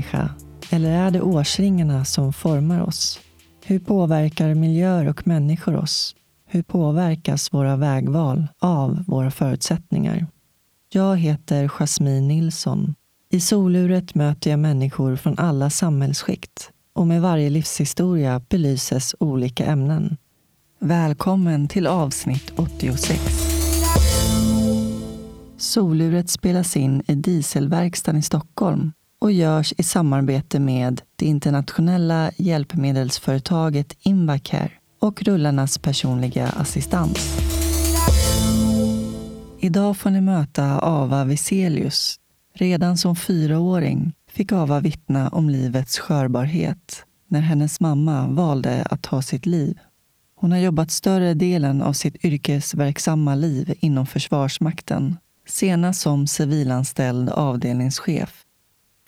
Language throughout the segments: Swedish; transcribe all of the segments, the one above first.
människa? Eller är det årsringarna som formar oss? Hur påverkar miljöer och människor oss? Hur påverkas våra vägval av våra förutsättningar? Jag heter Jasmine Nilsson. I soluret möter jag människor från alla samhällsskikt och med varje livshistoria belyses olika ämnen. Välkommen till avsnitt 86. Soluret spelas in i Dieselverkstan i Stockholm och görs i samarbete med det internationella hjälpmedelsföretaget Invacare och rullarnas personliga assistans. Idag får ni möta Ava Viselius. Redan som fyraåring fick Ava vittna om livets skörbarhet när hennes mamma valde att ta sitt liv. Hon har jobbat större delen av sitt yrkesverksamma liv inom Försvarsmakten. Senast som civilanställd avdelningschef.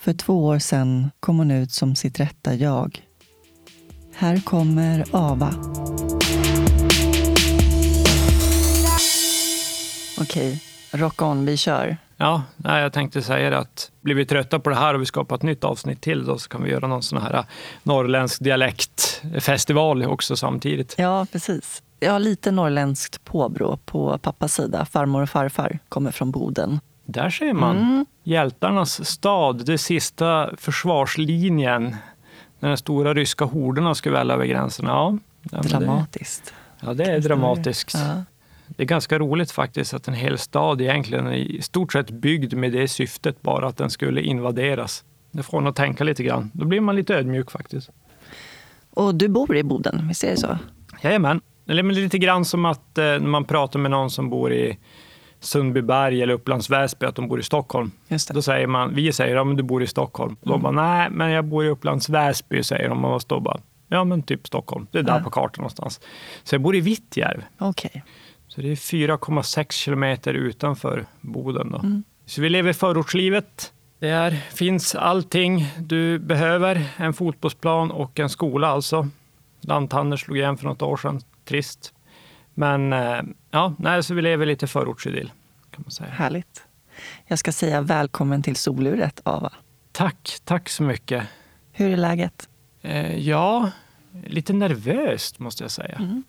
För två år sedan kom hon ut som sitt rätta jag. Här kommer Ava. Okej, rock on, vi kör. Ja, nej, jag tänkte säga det att blir vi trötta på det här och vi skapar ett nytt avsnitt till då så kan vi göra någon sån här norrländsk dialektfestival också samtidigt. Ja, precis. Jag har lite norrländskt påbrå på pappas sida. Farmor och farfar kommer från Boden. Där ser man. Mm. Hjältarnas stad, det sista försvarslinjen. När de stora ryska horderna skulle välla över gränsen. Ja, Dramatiskt. Det, ja, det är dramatiskt. Ja. Det är ganska roligt faktiskt att en hel stad egentligen är i stort sett byggd med det syftet bara att den skulle invaderas. Det får en att tänka lite grann. Då blir man lite ödmjuk faktiskt. Och du bor i Boden, visst är det så? Jajamän. Eller lite grann som att eh, när man pratar med någon som bor i Sundbyberg eller Upplands Väsby, att de bor i Stockholm. Då säger man, vi säger ja, men du bor i Stockholm. Mm. De bara, nej, men jag bor i Upplands Väsby, säger de. Och då bara, ja men typ Stockholm. Det är där ja. på kartan någonstans. Så jag bor i Vittjärv. Okay. Så det är 4,6 kilometer utanför Boden. Då. Mm. Så vi lever förortslivet. Där finns allting du behöver. En fotbollsplan och en skola alltså. Lanthandeln slog igen för något år sedan. Trist. Men eh, ja, nej, så vi lever lite förortsidyll. Kan man säga. Härligt. Jag ska säga välkommen till soluret, Ava. Tack, tack så mycket. Hur är läget? Eh, ja, lite nervöst måste jag säga. Mm.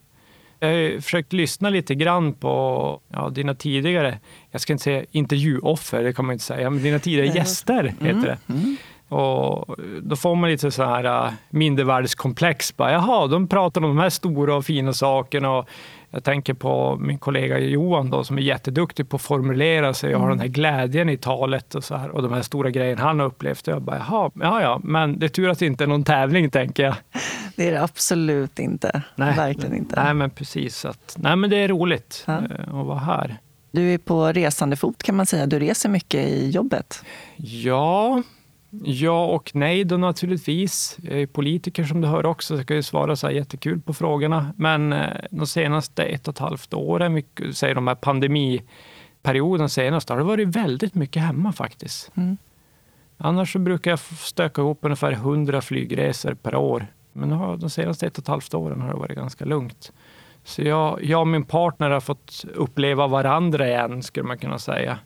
Jag har försökt lyssna lite grann på ja, dina tidigare, jag ska inte säga intervjuoffer, det kan man inte säga, men dina tidigare gäster heter mm. det. Mm. Och då får man lite så här äh, mindervärdeskomplex. Bara, Jaha, de pratar om de här stora och fina sakerna. Och jag tänker på min kollega Johan då, som är jätteduktig på att formulera sig och har den här glädjen i talet och, så här, och de här stora grejerna han har upplevt. Jag bara, jaha, ja, ja, men det är tur att det inte är någon tävling, tänker jag. Det är det absolut inte. Nej, Verkligen inte. Nej, men precis. Att, nej, men det är roligt ja. Eh, att vara här. Du är på resande fot kan man säga. Du reser mycket i jobbet. Ja, Ja och nej då naturligtvis. Jag är politiker som du hör också, så jag kan ju svara så här jättekul på frågorna. Men eh, de senaste ett och ett halvt åren, säger de här pandemiperioden senast, har det varit väldigt mycket hemma faktiskt. Mm. Annars så brukar jag stöka ihop ungefär 100 flygresor per år. Men de senaste ett och ett halvt åren har det varit ganska lugnt. Så jag, jag och min partner har fått uppleva varandra igen, skulle man kunna säga.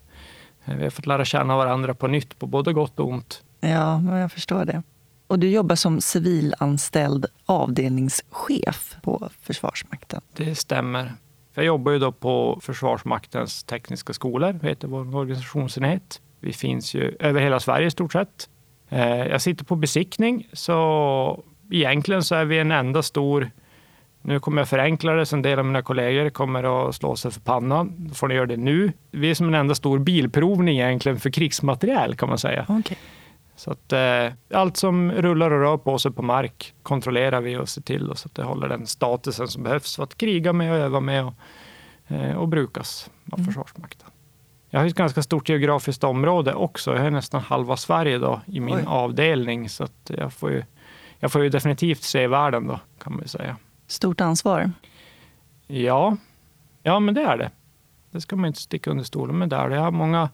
Vi har fått lära känna varandra på nytt, på både gott och ont. Ja, men jag förstår det. Och du jobbar som civilanställd avdelningschef på Försvarsmakten. Det stämmer. Jag jobbar ju då på Försvarsmaktens tekniska skolor, heter vår organisationsenhet. Vi finns ju över hela Sverige i stort sett. Eh, jag sitter på besiktning, så egentligen så är vi en enda stor nu kommer jag förenkla det, så en del av mina kollegor kommer att slå sig för pannan. Då får ni göra det nu. Vi är som en enda stor bilprovning egentligen för krigsmateriel kan man säga. Okay. Så att, eh, allt som rullar och rör på sig på mark kontrollerar vi och ser till så att det håller den statusen som behövs för att kriga med och öva med och, eh, och brukas av mm. Försvarsmakten. Jag har ett ganska stort geografiskt område också. Jag har nästan halva Sverige då i min Oj. avdelning så att jag får ju, jag får ju definitivt se världen då kan man säga. Stort ansvar. Ja, ja men det är det. Det ska man inte sticka under stolen med. Där. Jag har många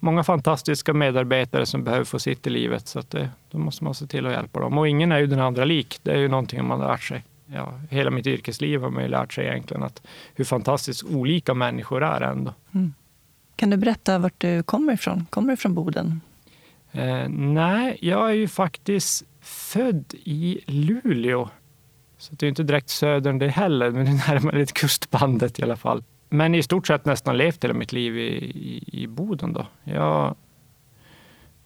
många fantastiska medarbetare som behöver få sitt i livet. Så att det, då måste man se till att hjälpa dem. Och ingen är ju den andra lik. Det är ju någonting man har lärt sig. Ja, hela mitt yrkesliv har man ju lärt sig egentligen att hur fantastiskt olika människor är ändå. Mm. Kan du berätta vart du kommer ifrån? Kommer du från Boden? Eh, nej, jag är ju faktiskt född i Luleå. Så det är inte direkt södern det heller, men det är närmare kustbandet i alla fall. Men i stort sett nästan levt hela mitt liv i, i, i Boden. Då. Jag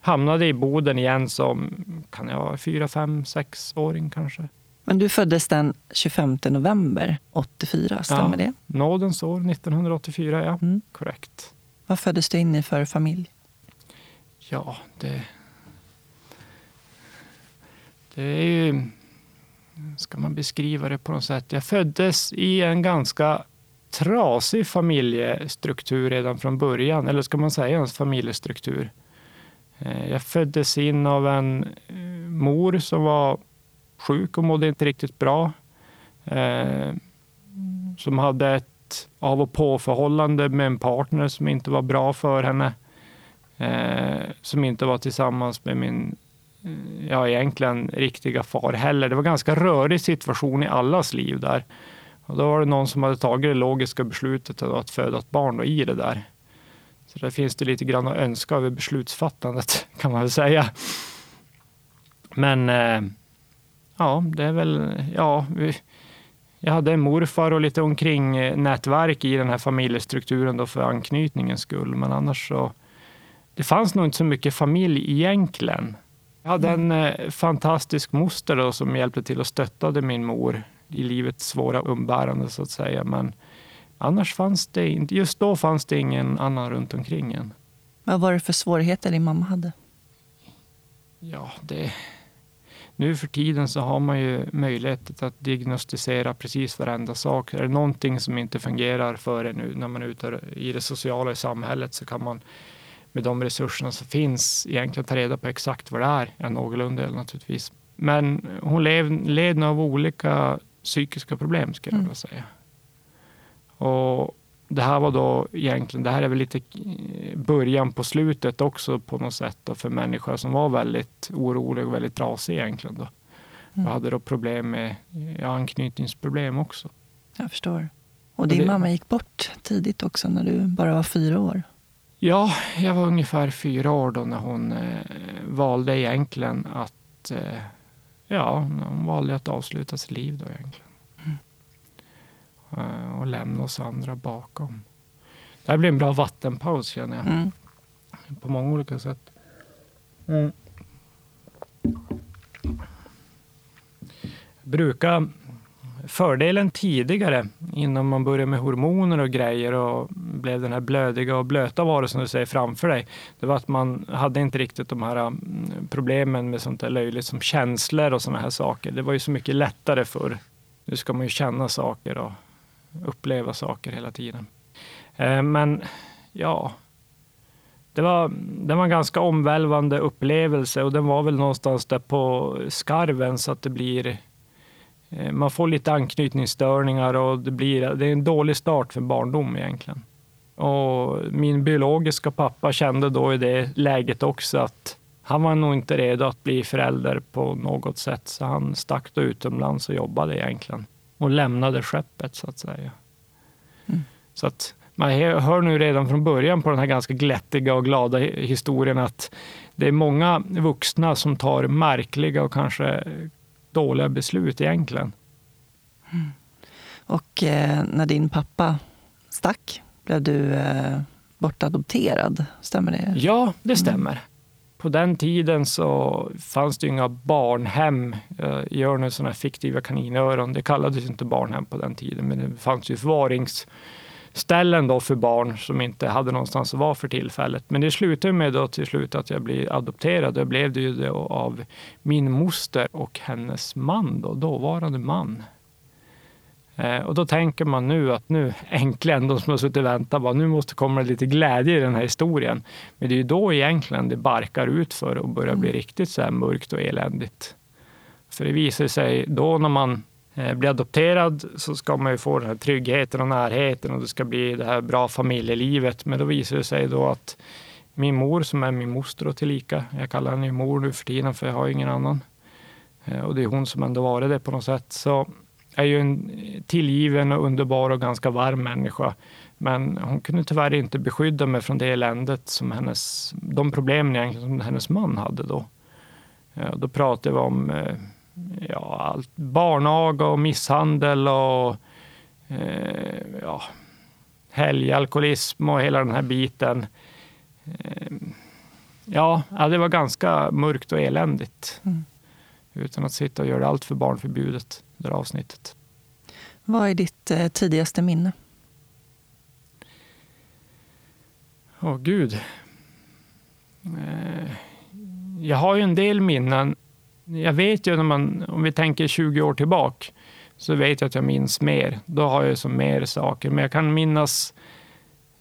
hamnade i Boden igen som kan jag fyra, fem, sexåring kanske. Men du föddes den 25 november 84, stämmer ja, det? Nådens år 1984, ja. Mm. Korrekt. Vad föddes du in i för familj? Ja, det... Det är ju... Ska man beskriva det på något sätt? Jag föddes i en ganska trasig familjestruktur redan från början. Eller ska man säga ens familjestruktur? Eh, jag föddes in av en eh, mor som var sjuk och mådde inte riktigt bra. Eh, som hade ett av och på-förhållande med en partner som inte var bra för henne. Som inte var tillsammans med min, ja egentligen riktiga far heller. Det var en ganska rörig situation i allas liv där. Och då var det någon som hade tagit det logiska beslutet att föda ett barn i det där. Så där finns det lite grann att önska över beslutsfattandet kan man väl säga. Men eh, ja, det är väl, ja, vi, jag hade en morfar och lite omkring eh, nätverk i den här familjestrukturen då för anknytningens skull. Men annars så, det fanns nog inte så mycket familj egentligen. Jag hade en eh, fantastisk moster då som hjälpte till och stöttade min mor i livets svåra umbärande så att säga. Men annars fanns det inte, just då fanns det ingen annan runt omkring en. Vad var det för svårigheter din mamma hade? Ja, det... Nu för tiden så har man ju möjlighet att diagnostisera precis varenda sak. Är det någonting som inte fungerar för en nu när man är ute i det sociala i samhället så kan man med de resurserna som finns egentligen ta reda på exakt vad det är. Ja, någorlunda naturligtvis. Men hon led, led av olika psykiska problem skulle jag mm. vilja säga. Och det här var då egentligen, det här är väl lite början på slutet också på något sätt då, för människor som var väldigt oroliga och väldigt trasiga egentligen. Då. Mm. Och hade då problem med ja, anknytningsproblem också. Jag förstår. Och din det, mamma gick bort tidigt också när du bara var fyra år? Ja, jag var ungefär fyra år då när hon eh, valde egentligen att eh, ja, hon valde att avsluta sitt liv då egentligen. Mm. Och lämna oss andra bakom. Det här blir en bra vattenpaus känner jag. Mm. På många olika sätt. Mm. Brukar fördelen tidigare, innan man började med hormoner och grejer och blev den här blödiga och blöta varelsen du ser framför dig, det var att man hade inte riktigt de här mm, problemen med sånt där löjligt som känslor och såna här saker. Det var ju så mycket lättare förr. Nu ska man ju känna saker och uppleva saker hela tiden. Eh, men ja, det var, det var en ganska omvälvande upplevelse och den var väl någonstans där på skarven så att det blir eh, man får lite anknytningsstörningar och det, blir, det är en dålig start för barndom egentligen. Och min biologiska pappa kände då i det läget också att han var nog inte redo att bli förälder på något sätt, så han stack då utomlands och jobbade egentligen och lämnade skeppet så att säga. Mm. Så att man hör nu redan från början på den här ganska glättiga och glada historien att det är många vuxna som tar märkliga och kanske dåliga beslut egentligen. Mm. Och eh, när din pappa stack, blev du eh, bortadopterad? Stämmer det? Ja, det stämmer. Mm. På den tiden så fanns det inga barnhem. Jag gör nu sådana fiktiva kaninöron. Det kallades inte barnhem på den tiden, men det fanns ju förvarings ställen då för barn som inte hade någonstans att vara för tillfället. Men det slutade med då till slut att jag blev adopterad. Jag blev det ju av min moster och hennes man, då, dåvarande man. Eh, och då tänker man nu att nu äntligen, de som har suttit och väntat, bara, nu måste komma lite glädje i den här historien. Men det är ju då egentligen det barkar ut för och börjar bli mm. riktigt så här mörkt och eländigt. För det visar sig då när man Eh, blir adopterad så ska man ju få den här tryggheten och närheten och det ska bli det här bra familjelivet. Men då visar det sig då att min mor, som är min moster och tillika, jag kallar henne mor nu för tiden för jag har ingen annan. Eh, och det är hon som ändå varit det på något sätt. Så är ju en tillgiven och underbar och ganska varm människa. Men hon kunde tyvärr inte beskydda mig från det eländet som hennes, de problemen egentligen som hennes man hade då. Ja, då pratade vi om eh, ja, allt, barnaga och misshandel och eh, ja, helgalkoholism och hela den här biten. Eh, ja, det var ganska mörkt och eländigt. Mm. Utan att sitta och göra allt för barnförbjudet, det där avsnittet. Vad är ditt eh, tidigaste minne? Åh, oh, gud. Eh, jag har ju en del minnen. Jag vet ju när man, om vi tänker 20 år tillbaka, så vet jag att jag minns mer. Då har jag så mer saker. Men jag kan minnas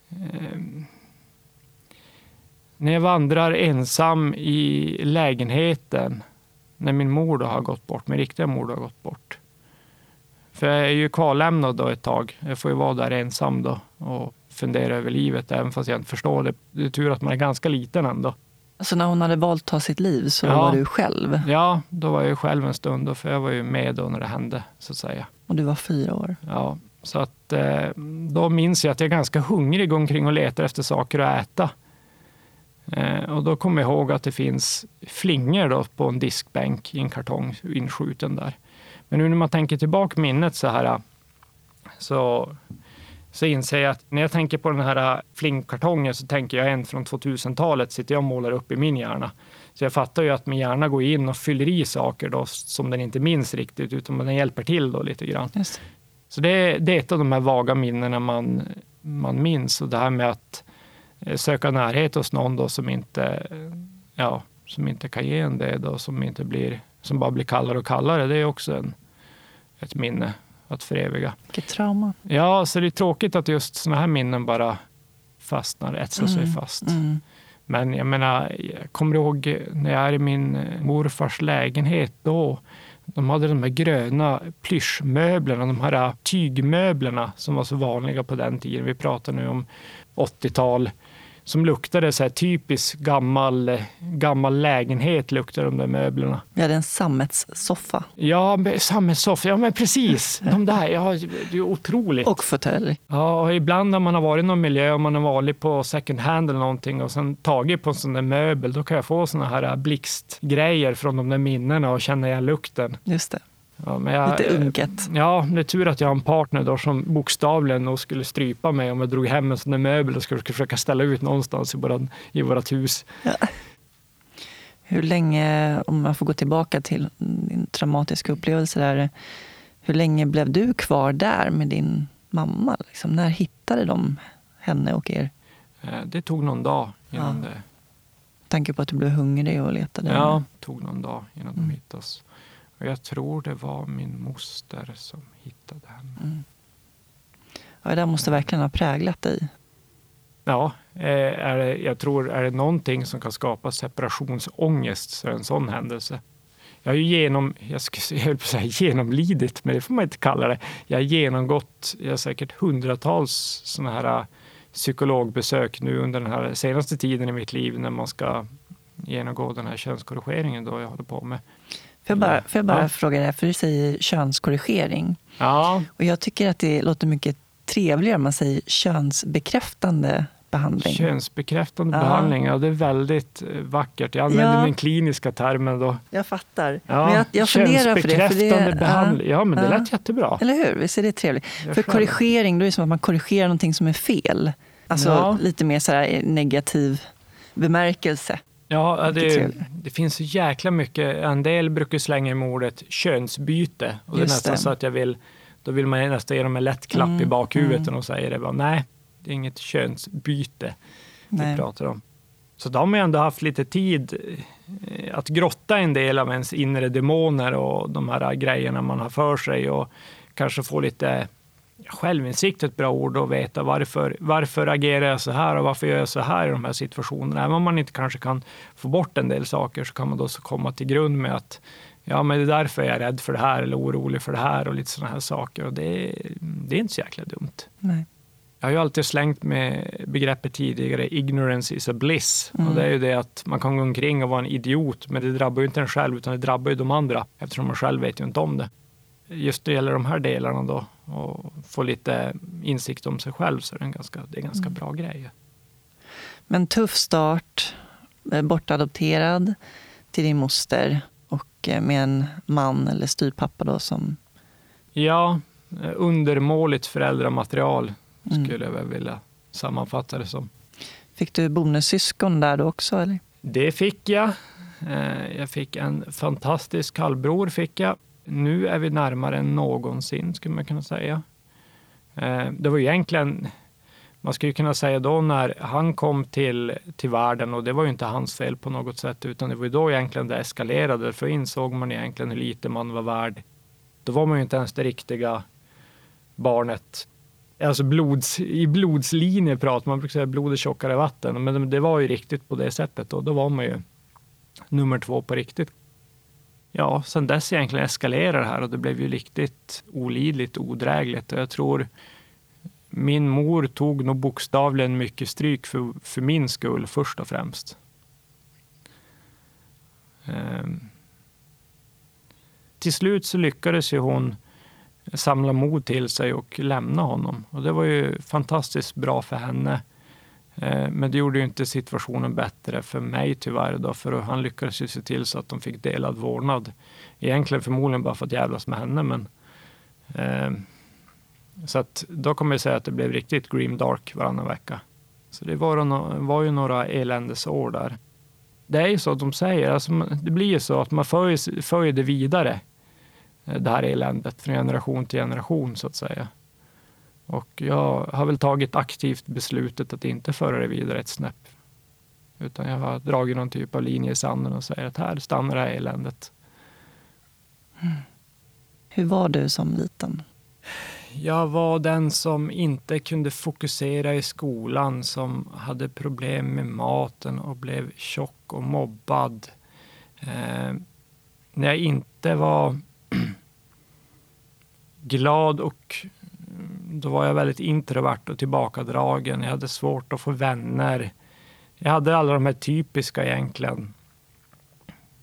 eh, när jag vandrar ensam i lägenheten när min mor då har gått bort, min riktiga mor har gått bort. För jag är ju kvarlämnad då ett tag. Jag får ju vara där ensam då och fundera över livet, även fast jag inte förstår det. Det är tur att man är ganska liten ändå. Så när hon hade valt att ta sitt liv så ja. var du själv? Ja, då var jag själv en stund, då, för jag var ju med då när det hände. så att säga. Och du var fyra år? Ja, så att eh, då minns jag att jag är ganska hungrig, går omkring och letar efter saker att äta. Eh, och då kommer jag ihåg att det finns flingor då på en diskbänk i en kartong inskjuten där. Men nu när man tänker tillbaka minnet så här så, så inser jag att när jag tänker på den här flingkartongen så tänker jag en från 2000-talet sitter jag och målar upp i min hjärna. Så jag fattar ju att min hjärna går in och fyller i saker då, som den inte minns riktigt, utan den hjälper till då lite grann. Just. Så det, det, är ett av de här vaga minnena man, man minns. Och det här med att Eh, söka närhet hos någon då som inte, ja, som inte kan ge en det, då, som, inte blir, som bara blir kallare och kallare. Det är också en, ett minne att föreviga. Vilket trauma. Ja, så det är tråkigt att just sådana här minnen bara fastnar, etsar sig mm. fast. Mm. Men jag menar, jag kommer ihåg när jag är i min morfars lägenhet då. De hade de här gröna plyschmöblerna, de här tygmöblerna som var så vanliga på den tiden. Vi pratar nu om 80-tal som luktade så här typisk gammal, gammal lägenhet, luktade de där möblerna. Vi hade en sammetssoffa. Ja, sammetssoffa, ja men precis. De där, ja, det är otroligt. Och fåtölj. Ja, och ibland när man har varit i någon miljö, om man har varit på second hand eller någonting och sen tagit på en sån där möbel, då kan jag få såna här blixtgrejer från de där minnena och känna igen lukten. Just det. Ja, jag, Lite unket. Ja, det är tur att jag har en partner då som bokstavligen nog skulle strypa mig om jag drog hem en sån där möbel och skulle försöka ställa ut någonstans i, våran, i vårat hus. Ja. Hur länge, om man får gå tillbaka till din traumatiska upplevelse där, hur länge blev du kvar där med din mamma? Liksom, när hittade de henne och er? Eh, det tog någon dag innan ja. det... Tanke på att du blev hungrig och letade? Ja, det tog någon dag innan mm. de hittade oss. Och jag tror det var min moster som hittade henne. Mm. Ja, det där måste verkligen ha präglat dig. Ja, eh, är det, jag tror är det någonting som kan skapa separationsångest så är det en sån händelse. Jag har ju genom, jag skulle jag säga genomlidit, men det får man inte kalla det. Jag har genomgått jag har säkert hundratals sådana här äh, psykologbesök nu under den här senaste tiden i mitt liv när man ska genomgå den här könskorrigeringen då jag håller på med. Får jag bara, får jag bara ja. fråga dig, för du säger könskorrigering. Ja. Och jag tycker att det låter mycket trevligare om man säger könsbekräftande behandling. Könsbekräftande ja. behandling, ja det är väldigt eh, vackert. Jag använder ja. den kliniska termen då. Jag fattar. Ja. Men jag, jag funderar för det. För det behandling, ja men det lät jättebra. Eller hur, visst är det trevligt? Jag för korrigering, då är det som att man korrigerar någonting som är fel. Alltså lite mer så negativ bemärkelse. Ja, det, det, finns så jäkla mycket. En del brukar slänga i ordet könsbyte. Och det är nästan det. så att jag vill, då vill man nästan ge dem en lätt klapp mm, i bakhuvudet mm. och säger det bara, nej, det är inget könsbyte nej. vi pratar om. Så de har ändå haft lite tid eh, att grotta en del av ens inre demoner och de här grejerna man har för sig och kanske få lite självinsikt är ett bra ord att veta varför, varför agerar jag så här och varför gör jag så här i de här situationerna. Även om man inte kanske kan få bort en del saker så kan man då så komma till grund med att ja, men det är därför jag är rädd för det här eller orolig för det här och lite sådana här saker. Och det, det är inte så jäkla dumt. Nej. Jag har ju alltid slängt med begreppet tidigare, ignorance is a bliss. Mm. Och det är ju det att man kan gå omkring och vara en idiot, men det drabbar ju inte en själv, utan det drabbar ju de andra, eftersom man själv vet ju inte om det. just det gäller de här delarna då och få lite insikt om sig själv så är det en ganska, det är en ganska mm. bra grej. Men tuff start, eh, bortadopterad till din moster och eh, med en man eller styrpappa då som... Ja, eh, undermåligt föräldramaterial mm. skulle mm. jag vilja sammanfatta det som. Fick du bonussyskon där då också? Eller? Det fick jag. Jag fick en fantastisk halvbror. Fick jag. Nu är vi närmare än någonsin, skulle man kunna säga. Eh, det var egentligen man skulle kunna säga då när han kom till, till världen och det var ju inte hans fel på något sätt utan det var ju då egentligen det eskalerade för insåg man egentligen hur lite man var värd. Då var man ju inte ens det riktiga barnet. Alltså blods, i blodslinje pratar man, brukar säga blod är tjockare vatten, men det var ju riktigt på det sättet och då var man ju nummer två på riktigt. Ja, sen dess egentligen eskalerade det här och det blev ju riktigt olidligt odrägligt och jag tror min mor tog nog bokstavligen mycket stryk för, för min skull först och främst. Ehm. till slut så lyckades ju hon samla mod till sig och lämna honom. Och det var ju fantastiskt bra för henne. Eh, men det gjorde ju inte situationen bättre för mig tyvärr, då, för han lyckades ju se till så att de fick delad vårdnad. Egentligen förmodligen bara för att jävlas med henne, men Eh, så att då kommer jag säga att det blev riktigt grim dark varannan vecka. Så det var, var ju några eländesår där. Det är ju så att de säger, alltså, det blir ju så att man för ju det vidare, eh, det här eländet, från generation till generation så att säga. Och jag har väl tagit aktivt beslutet att inte föra det vidare ett snäpp. Utan jag har dragit någon typ av linje i sanden och säger att här stannar det här eländet. Mm. Hur var du som liten? Jag var den som inte kunde fokusera i skolan, som hade problem med maten och blev tjock och mobbad. Eh, när jag inte var glad och då var jag väldigt introvert och tillbakadragen. Jag hade svårt att få vänner. Jag hade alla de här typiska egentligen.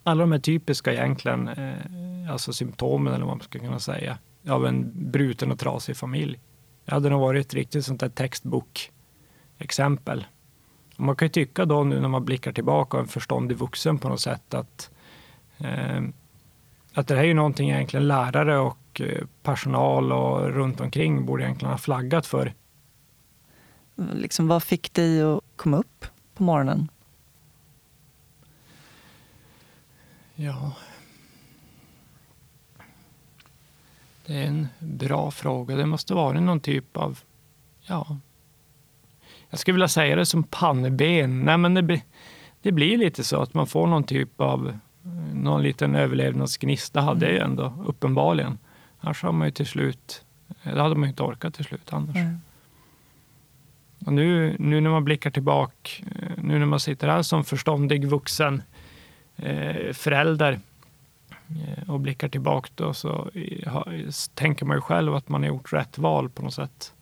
Alla de här typiska egentligen, eh, alltså symptomen eller vad man ska kunna säga av en bruten och trasig familj. Jag hade nog varit ett riktigt sånt där textbok-exempel. Man kan ju tycka då nu när man blickar tillbaka och en förståndig vuxen på något sätt att, eh, att det här är ju någonting egentligen lärare och eh, personal och runt omkring borde egentligen ha flaggat för. Liksom, vad fick dig att komma upp på morgonen? Ja, Det är en bra fråga. Det måste vara någon typ av, ja, jag skulle vilja säga det som pannben. Nej, men det, det blir lite så att man får någon typ av, någon liten överlevnadsgnista hade jag ändå uppenbarligen. Annars har man ju till slut, det hade man inte orkat till slut annars. Mm. Och nu, nu när man blickar tillbaka, nu när man sitter här som förståndig vuxen eh, förälder Eh, och blickar tillbaka då så tänker man ju själv att man har gjort rätt val på något sätt.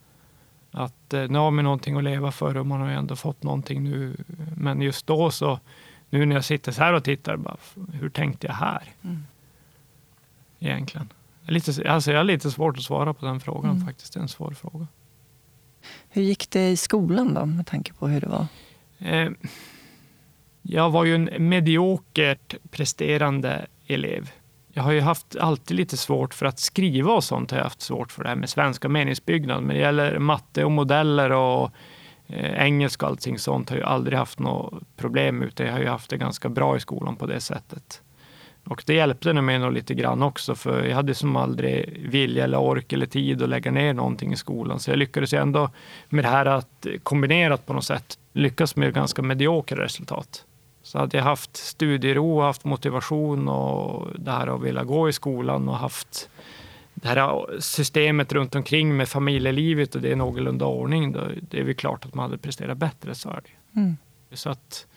Att eh, nu har man någonting att leva för och man har ju ändå fått någonting nu. Men just då så, nu när jag sitter så här och tittar, bara, hur tänkte jag här? Mm. Egentligen. Lite, alltså jag har lite svårt att svara på den frågan mm. faktiskt. Det är en svår fråga. Hur gick det i skolan då, med tanke på hur det var? Eh, jag var ju en mediokert presterande elev jag har ju haft alltid lite svårt för att skriva och sånt. har jag haft svårt för det här med svenska meningsbyggnad. Men det gäller matte och modeller och eh, engelska och allting sånt har jag aldrig haft något problem med. Jag har ju haft det ganska bra i skolan på det sättet. Och det hjälpte mig nog lite grann också, för jag hade som aldrig vilja eller ork eller tid att lägga ner någonting i skolan. Så jag lyckades ändå med det här att kombinerat på något sätt lyckas med ganska mediokra resultat. Så hade jag haft studiero, haft motivation och det här att vilja gå i skolan och haft det här systemet runt omkring med familjelivet och det är någorlunda ordning, då det är väl klart att man hade presterat bättre. Så är det. Mm. Så att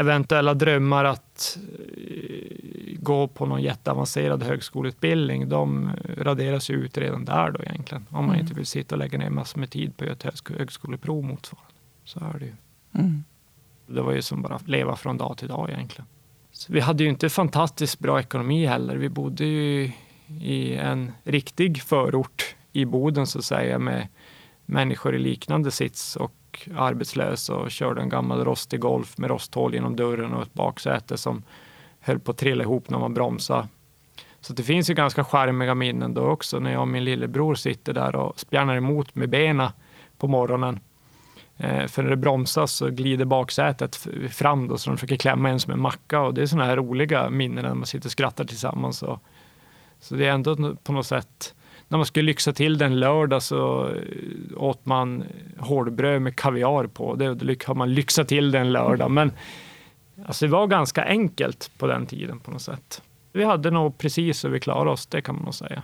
eventuella drömmar att eh, gå på någon jätteavancerad högskoleutbildning, de raderas ju ut redan där då egentligen. Om man mm. inte vill sitta och lägga ner massor med tid på ett högskoleprov motsvarande. Så är det ju. Mm. Det var ju som bara leva från dag till dag egentligen. Så vi hade ju inte fantastiskt bra ekonomi heller. Vi bodde ju i en riktig förort i Boden så att säga med människor i liknande sits och arbetslös och körde en gammal rostig Golf med rosthål genom dörren och ett baksäte som höll på att trilla ihop när man bromsade. Så det finns ju ganska charmiga minnen då också när jag och min lillebror sitter där och spjärnar emot med benen på morgonen. Eh, för när det bromsas så glider baksätet fram då, så de försöker klämma en som en macka och det är sådana här roliga minnen när man sitter och skrattar tillsammans. Och, så det är ändå på något sätt när man skulle lyxa till den lördag så eh, åt man hårdbröd med kaviar på. Det har man lyxat till den lördag. Men alltså, det var ganska enkelt på den tiden på något sätt. Vi hade nog precis så vi klarade oss, det kan man nog säga.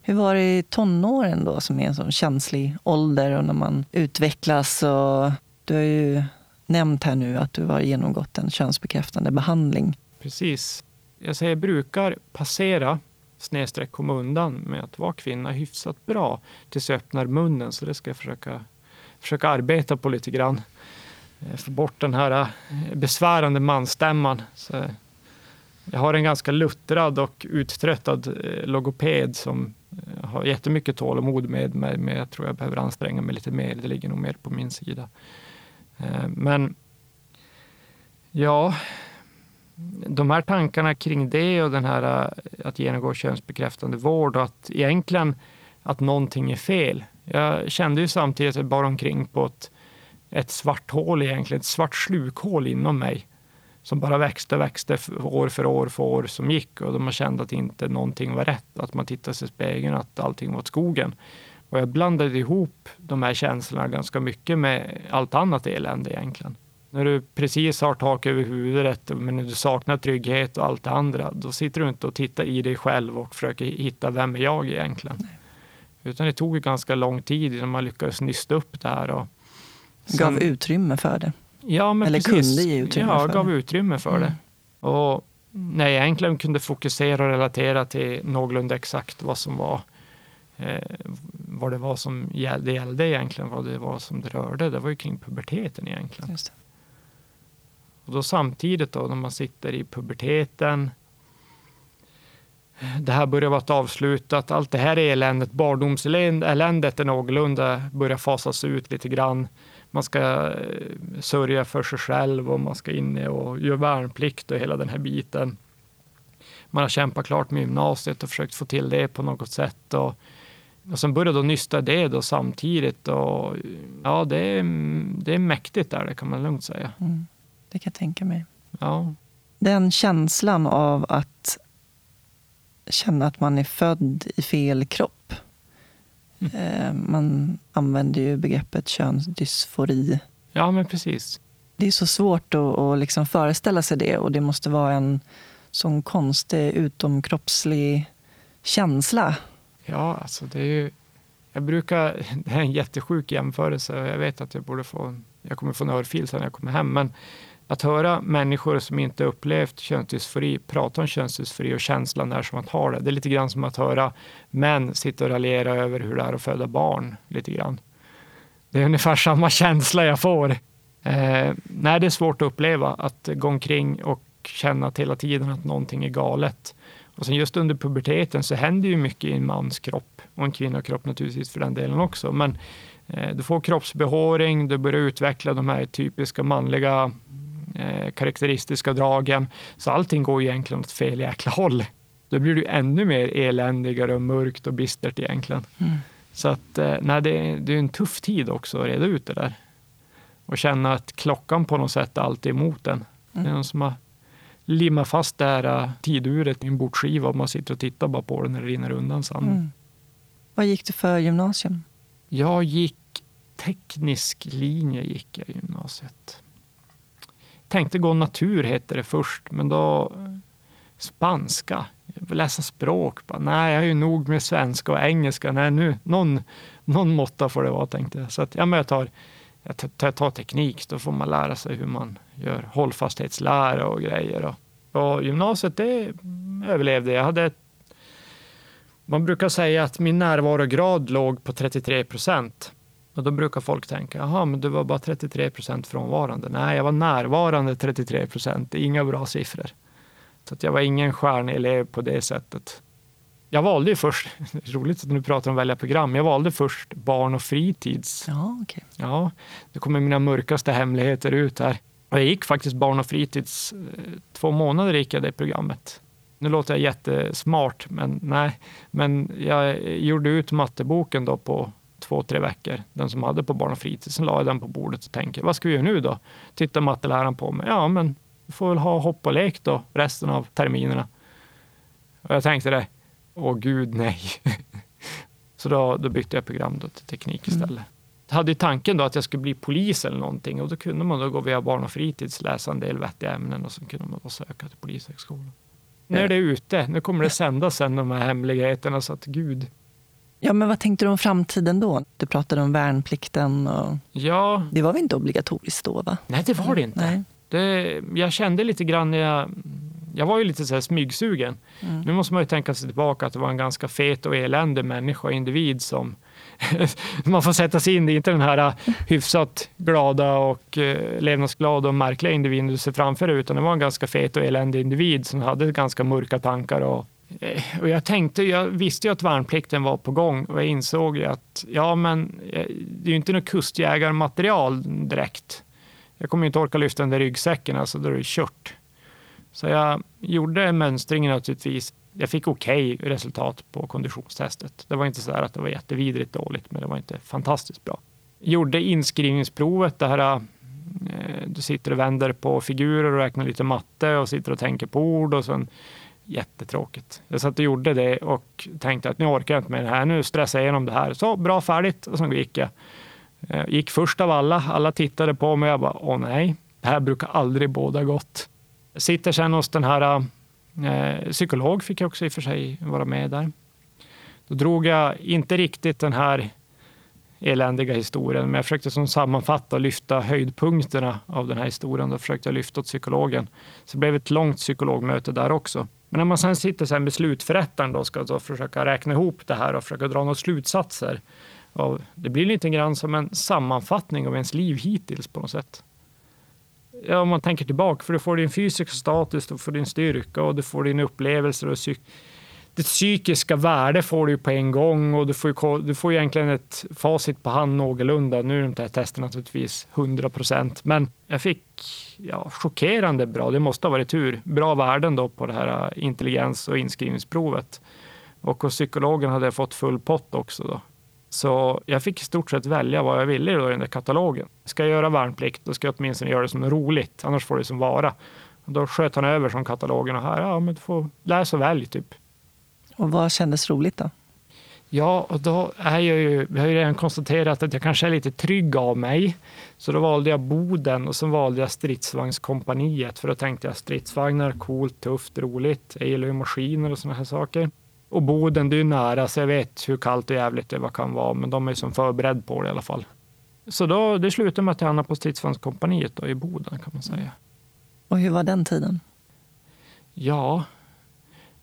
Hur var det i tonåren då, som är en sån känslig ålder och när man utvecklas? Och du har ju nämnt här nu att du har genomgått en könsbekräftande behandling. Precis. Jag säger brukar passera snedstreck komma undan med att vara kvinna hyfsat bra tills jag öppnar munnen. Så det ska jag försöka, försöka arbeta på lite grann. Eh, få bort den här eh, besvärande mansstämman. Så jag har en ganska luttrad och uttröttad eh, logoped som har jättemycket tålamod med mig, men jag tror jag behöver anstränga mig lite mer. Det ligger nog mer på min sida. Men ja, de här tankarna kring det och den här äh, att genomgå könsbekräftande vård och att egentligen att någonting är fel. Jag kände ju samtidigt att jag bar omkring på ett, ett svart hål egentligen, ett svart slukhål inom mig som bara växte och växte år för år för år som gick och man kände att inte någonting var rätt. Att man tittade sig i spegeln att allting var åt skogen. Och jag blandade ihop de här känslorna ganska mycket med allt annat elände egentligen. När du precis har tak över huvudet men du saknar trygghet och allt det andra, då sitter du inte och tittar i dig själv och försöker hitta vem är jag egentligen. Nej. Utan det tog ganska lång tid innan man lyckades nysta upp det här. Och sen, gav utrymme för det? Ja, men Eller precis. kunde ge utrymme ja, för det? gav utrymme för mm. det. Och när jag egentligen kunde fokusera och relatera till någorlunda exakt vad som var eh, vad det var som gällde, gällde egentligen, vad det var som det rörde. Det var ju kring puberteten egentligen. Och då samtidigt då när man sitter i puberteten. Det här börjar vara avslutat. Allt det här eländet, barndomseländet är någorlunda börjar fasas ut lite grann. Man ska eh, sörja för sig själv och man ska in och göra värnplikt och hela den här biten. Man har kämpat klart med gymnasiet och försökt få till det på något sätt. Och, och sen började då nysta det då samtidigt. Och, ja, det är, det är mäktigt där, det kan man lugnt säga. Mm. Det kan jag tänka mig. Ja. Den känslan av att känna att man är född i fel kropp. Mm. Eh, man använder ju begreppet könsdysfori. Ja, men precis. Det är så svårt att, att liksom föreställa sig det och det måste vara en sån konstig utomkroppslig känsla. Ja, alltså det är ju... Jag brukar... Det här är en jättesjuk jämförelse jag vet att jag borde få... Jag kommer få en örfil sen när jag kommer hem, men att höra människor som inte upplevt könsdysfori prata om könsdysfori och känslan där som att ha det. Det är lite grann som att höra män sitta och raljera över hur det är att föda barn. lite grann. Det är ungefär samma känsla jag får. Eh, nej, det är svårt att uppleva, att gå omkring och känna att hela tiden att någonting är galet. Och sen just under puberteten så händer ju mycket i en mans kropp och en kvinnokropp naturligtvis för den delen också. Men eh, du får kroppsbehåring, du börjar utveckla de här typiska manliga eh, karaktäristiska dragen. Så allting går egentligen åt fel jäkla håll. Då blir det ännu mer eländigare och mörkt och bistert egentligen. Mm. Så att, eh, nej, det, det är en tuff tid också att reda ut det där. Och känna att klockan på något sätt alltid är emot en. Mm. Det är mm. någon som har limmat fast det här uh, tiduret i en bordsskiva och man sitter och tittar bara på den när det rinner undan sen. Mm. Vad gick du för gymnasium? Jag gick teknisk linje gick jag gymnasiet tänkte gå natur heter det först, men då spanska. Jag läsa språk. Bara, nej, jag är ju nog med svenska och engelska. Nej, nu, någon, någon måtta får det vara, tänkte jag. Så att, ja, men jag, tar, jag tar, tar teknik, då får man lära sig hur man gör hållfasthetslära och grejer. Och, och gymnasiet, det överlevde jag. hade man brukar säga att min närvarograd låg på 33 procent. Och då brukar folk tänka, jaha, men du var bara 33 procent frånvarande. Nej, jag var närvarande 33 procent. Det är inga bra siffror. Så att jag var ingen stjärnelev på det sättet. jag valde ju först, roligt att du pratar om välja program, jag valde först barn och fritids. Ja, okay. ja, det kommer mina mörkaste hemligheter ut här. Och jag gick faktiskt barn och fritids, eh, två månader gick jag det programmet. Nu låter jag jättesmart, men nej. Men jag gjorde ut matteboken då på två, tre veckor, den som hade på barn och fritids. Sen la jag den på bordet och tänkte, vad ska vi göra nu då? Tittar matteläraren på mig, ja men vi får väl ha hopp och lek då resten av terminerna. Och jag tänkte det, åh gud nej. Så då, då bytte jag program då till teknik mm. istället. Mm. Jag hade tanken då att jag skulle bli polis eller någonting och då kunde man då gå via barn och fritids, läsa en del vettiga ämnen och så kunde man då söka till polishögskolan. Nu är det ute, nu kommer det sändas sen de här hemligheterna så att gud. Ja, men vad tänkte du om framtiden då? Du pratade om värnplikten. Och... Ja. Det var väl inte obligatoriskt då? va? Nej, det var det inte. Nej. Det, jag kände lite grann när jag jag var ju lite så här smygsugen. Mm. Nu måste man ju tänka sig tillbaka att det var en ganska fet och eländig människa, individ som man får sätta sig in i, inte den här hyfsat glada och eh, levnadsglada och märkliga individen du ser framför dig, utan det var en ganska fet och eländig individ som hade ganska mörka tankar. Och, Eh, och jag tänkte, jag visste ju att värnplikten var på gång och jag insåg ju att ja, men eh, det är ju inte något kustjägarmaterial direkt. Jag kommer ju inte orka lyfta den där ryggsäcken, alltså då är det kört. Så jag gjorde mönstringen naturligtvis. Jag fick okej okay resultat på konditionstestet. Det var inte så att det var jättevidrigt dåligt, men det var inte fantastiskt bra. Gjorde inskrivningsprovet, det här eh, du sitter och vänder på figurer och räknar lite matte och sitter och tänker på ord och sen jättetråkigt. Jag satt och gjorde det och tänkte att nu orkar jag inte med det här. Nu stressar jag igenom det här. Så bra, färdigt. Och så gick jag. Eh, gick först av alla. Alla tittade på mig och jag bara, åh nej, det här brukar aldrig båda gott. Sitter sen hos den här eh, psykolog, fick jag också i och för sig vara med där. Då drog jag inte riktigt den här eländiga historien, men jag försökte som sammanfatta och lyfta höjdpunkterna av den här historien. Då försökte jag lyfta åt psykologen. Så det blev ett långt psykologmöte där också. Men när man sen sitter sen med slutförrättaren och ska då försöka räkna ihop det här och försöka dra några slutsatser. Av, det blir lite grann som en sammanfattning av ens liv hittills på något sätt ja, om man tänker tillbaka, för du får din fysiska status, du får din styrka och du får dina upplevelser och det psykiska värde får du på en gång och du får, du får egentligen ett facit på hand någorlunda. Nu är de här testet naturligtvis 100 procent, men jag fick ja, chockerande bra, det måste ha varit tur, bra värden då på det här eh, intelligens och inskrivningsprovet. Och hos psykologen hade jag fått full pott också. Då. Så jag fick i stort sett välja vad jag ville då i den där katalogen. Ska jag göra värnplikt, då ska jag åtminstone göra det som är roligt, annars får det som vara. Och då sköt han över som katalogen och här, ja men du får läsa och välj typ. Och vad kändes roligt då? Ja, och då är jag ju, vi har ju redan konstaterat att jag kanske är lite trygg av mig. Så då valde jag Boden och så valde jag stridsvagnskompaniet för då tänkte jag stridsvagnar, coolt, tufft, roligt. Jag gillar ju maskiner och sådana här saker. Och Boden, det är ju nära, så jag vet hur kallt och jävligt det kan vara, men de är som förberedd på det i alla fall. Så då, det slutade med att jag hamnade på stridsvagnskompaniet i Boden kan man säga. Och hur var den tiden? Ja,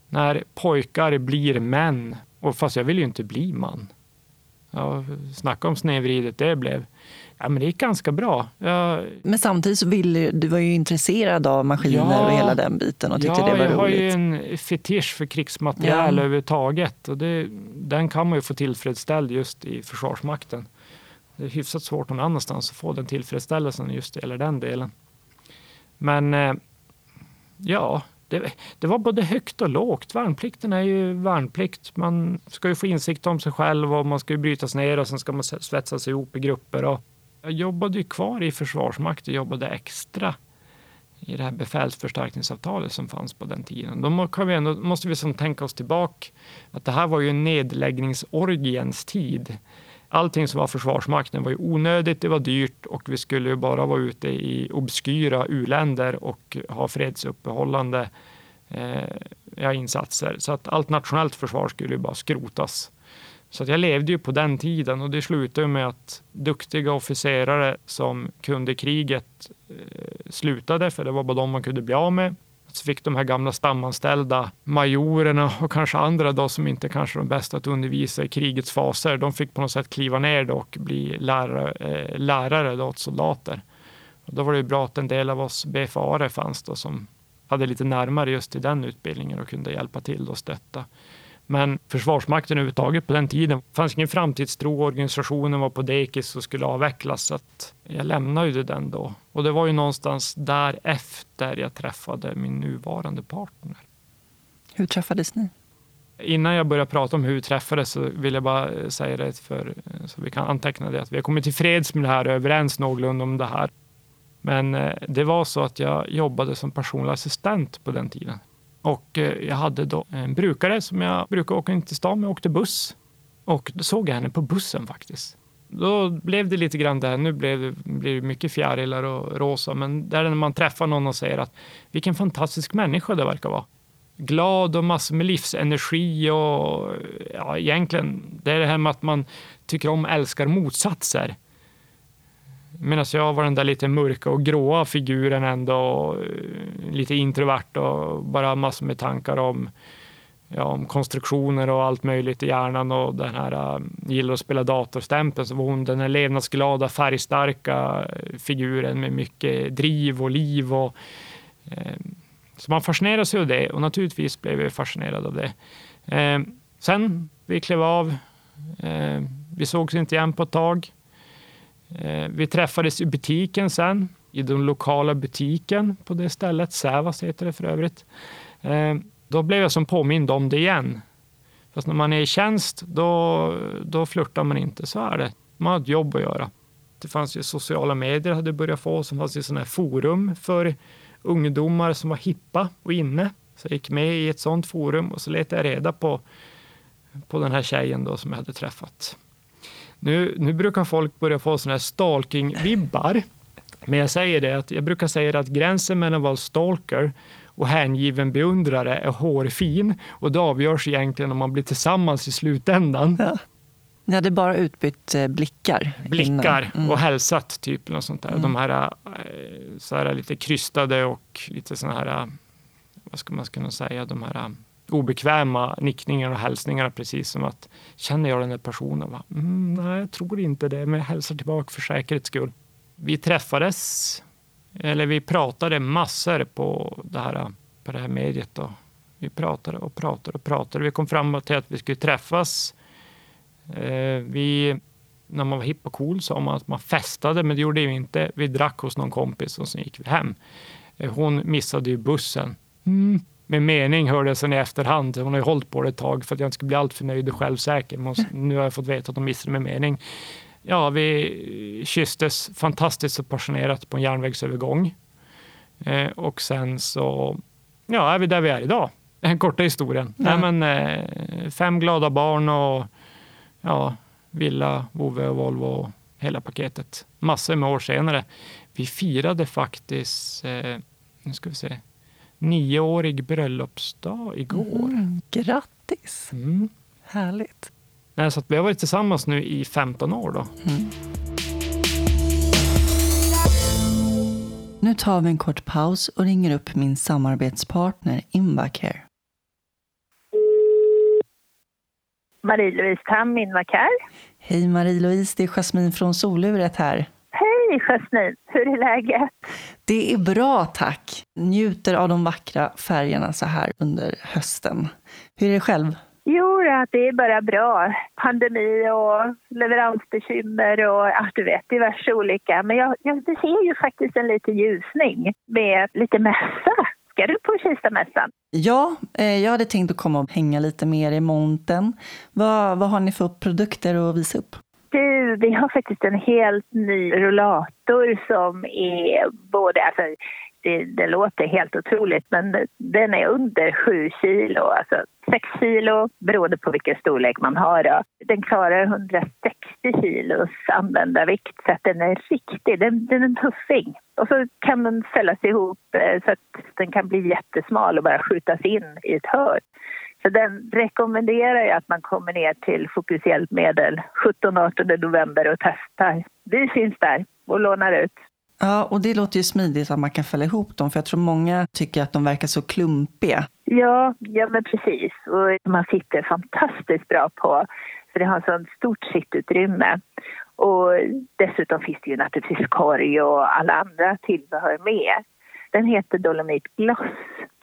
när pojkar blir män, och fast jag vill ju inte bli man. Ja, snacka om snedvridet det blev. Ja, men det gick ganska bra. Jag... Men samtidigt så ville du var ju intresserad av maskiner ja, och hela den biten och tyckte ja, det var roligt. jag har ju en fetisch för krigsmateriel ja. överhuvudtaget och det, den kan man ju få tillfredsställd just i Försvarsmakten. Det är hyfsat svårt någon annanstans att få den tillfredsställelsen just eller den delen. Men eh, ja, det, det, var både högt och lågt. Värnplikten är ju värnplikt. Man ska ju få insikt om sig själv och man ska ju brytas ner och sen ska man svetsas ihop i grupper. Och jag jobbade ju kvar i Försvarsmakten, jobbade extra i det här befälsförstärkningsavtalet som fanns på den tiden. Då kan vi ändå, måste vi som tänka oss tillbaka att det här var ju nedläggningsorgiens tid. Allting som var Försvarsmakten var ju onödigt, det var dyrt och vi skulle ju bara vara ute i obskyra uländer och ha fredsuppehållande eh, insatser. Så att allt nationellt försvar skulle ju bara skrotas. Så jag levde ju på den tiden och det slutade med att duktiga officerare som kunde kriget eh, slutade, för det var bara de man kunde bli av med. Så fick de här gamla stamanställda majorerna och kanske andra då som inte kanske är de bästa att undervisa i krigets faser. De fick på något sätt kliva ner och bli lärare, eh, lärare då åt soldater. Och då var det ju bra att en del av oss BFA-are fanns då som hade lite närmare just till den utbildningen och kunde hjälpa till och stötta. Men Försvarsmakten överhuvudtaget på den tiden fanns ingen framtidstro. Organisationen var på dekis och skulle avvecklas. Så jag lämnade ju den då. Och det var ju någonstans därefter jag träffade min nuvarande partner. Hur träffades ni? Innan jag börjar prata om hur vi träffades så vill jag bara säga det för, så vi kan anteckna det. Att vi har kommit till freds med det här och överens någorlunda om det här. Men eh, det var så att jag jobbade som personlig assistent på den tiden. Och eh, jag hade då en brukare som jag brukar åka in till stan med. Jag åkte buss. Och då såg jag henne på bussen faktiskt. Då blev det lite grann det nu blev det, blir det mycket fjärilar och rosa, men det är när man träffar någon och säger att vilken fantastisk människa det verkar vara. Glad och massor med livsenergi och ja, egentligen, det är det här med att man tycker om och älskar motsatser. Medan jag var den där lite mörka och gråa figuren ändå, eh, lite introvert och bara massor med tankar om, ja, om konstruktioner och allt möjligt i hjärnan och den här eh, gillar att spela datorstämpeln så var hon den här levnadsglada, färgstarka eh, figuren med mycket driv och liv. Och, eh, så man fascineras av det och naturligtvis blev jag fascinerad av det. Eh, sen vi klev av, eh, vi sågs inte igen på ett tag. Eh, vi träffades i butiken sen, i den lokala butiken på det stället. Sävas heter det för övrigt. Eh, då blev jag som påmind om det igen. Fast när man är i tjänst, då, då flörtar man inte. Så är det. Man har ett jobb att göra. Det fanns ju sociala medier hade börjat få. Sen fanns det sådana här forum för ungdomar som var hippa och inne. Så jag gick med i ett sådant forum och så letade jag reda på, på den här tjejen då som jag hade träffat. Nu, nu brukar folk börja få såna här stalking-vibbar. Men jag säger det att jag brukar säga att gränsen mellan att vara stalker och hängiven beundrare är hårfin och det avgörs egentligen om man blir tillsammans i slutändan. Ja. Ni hade bara utbytt eh, blickar? Blickar mm. och hälsat, typ. Något sånt där. Mm. De här, eh, så här lite krystade och lite såna här, eh, vad ska man kunna säga, de här obekväma nickningar och hälsningar precis som att känner jag den här personen? Va? Mm, nej, jag tror inte det, men jag hälsar tillbaka för säkerhets skull. Vi träffades, eller vi pratade massor på det här, på det här mediet. Då. Vi pratade och pratade och pratade. Vi kom fram till att vi skulle träffas. Eh, vi, när man var hipp och cool sa man att man festade, men det gjorde vi inte. Vi drack hos någon kompis och sen gick vi hem. Eh, hon missade ju bussen. Mm med mening hörde jag sen i efterhand. Hon har ju hållit på det ett tag för att jag inte skulle bli alltför nöjd och självsäker. Men nu har jag fått veta att hon missade med mening. Ja, vi kysstes fantastiskt och passionerat på en järnvägsövergång. Eh, och sen så ja, är vi där vi är idag. Den korta historien. Ja. Nej, men, eh, fem glada barn och ja, villa, Vove och Volvo och hela paketet. Massor med år senare. Vi firade faktiskt, eh, nu ska vi se, nioårig bröllopsdag igår. Mm, grattis! Mm. Härligt. Nej, så vi har varit tillsammans nu i 15 år. Då. Mm. Nu tar vi en kort paus och ringer upp min samarbetspartner Invacare. Marie-Louise Tam, Invacare. Hej Marie-Louise, det är Jasmin från Soluret här. Hej Jasmin, hur är läget? Det är bra tack. Njuter av de vackra färgerna så här under hösten. Hur är det själv? Jo, det är bara bra. Pandemi och leveransbekymmer och ja, du vet, diverse olika. Men jag, jag ser ju faktiskt en liten ljusning med lite mässa. Ska du på Kistamässan? Ja, eh, jag hade tänkt att komma och hänga lite mer i montern. Vad, vad har ni för produkter att visa upp? Vi har faktiskt en helt ny rullator som är både, alltså det, det, låter helt otroligt, men den är under 7 kilo, alltså 6 kilo beroende på vilken storlek man har. Då. Den klarar 160 kilos användarvikt, så att den är riktig. Den, den är en tuffing. Och så kan den fällas ihop eh, så att den kan bli jättesmal och bara skjutas in i ett hörn. Så den rekommenderar jag att man kommer ner till Fokushjälpmedel 17-18 november och testar. Vi finns där och lånar ut. Ja, och det låter ju smidigt att man kan fälla ihop dem, för jag tror många tycker att de verkar så klumpiga. Ja, ja men precis. Och man sitter fantastiskt bra på, för det har så stort sittutrymme. Och dessutom finns det ju naturligtvis korg och alla andra tillbehör med. Den heter Dolomit Gloss,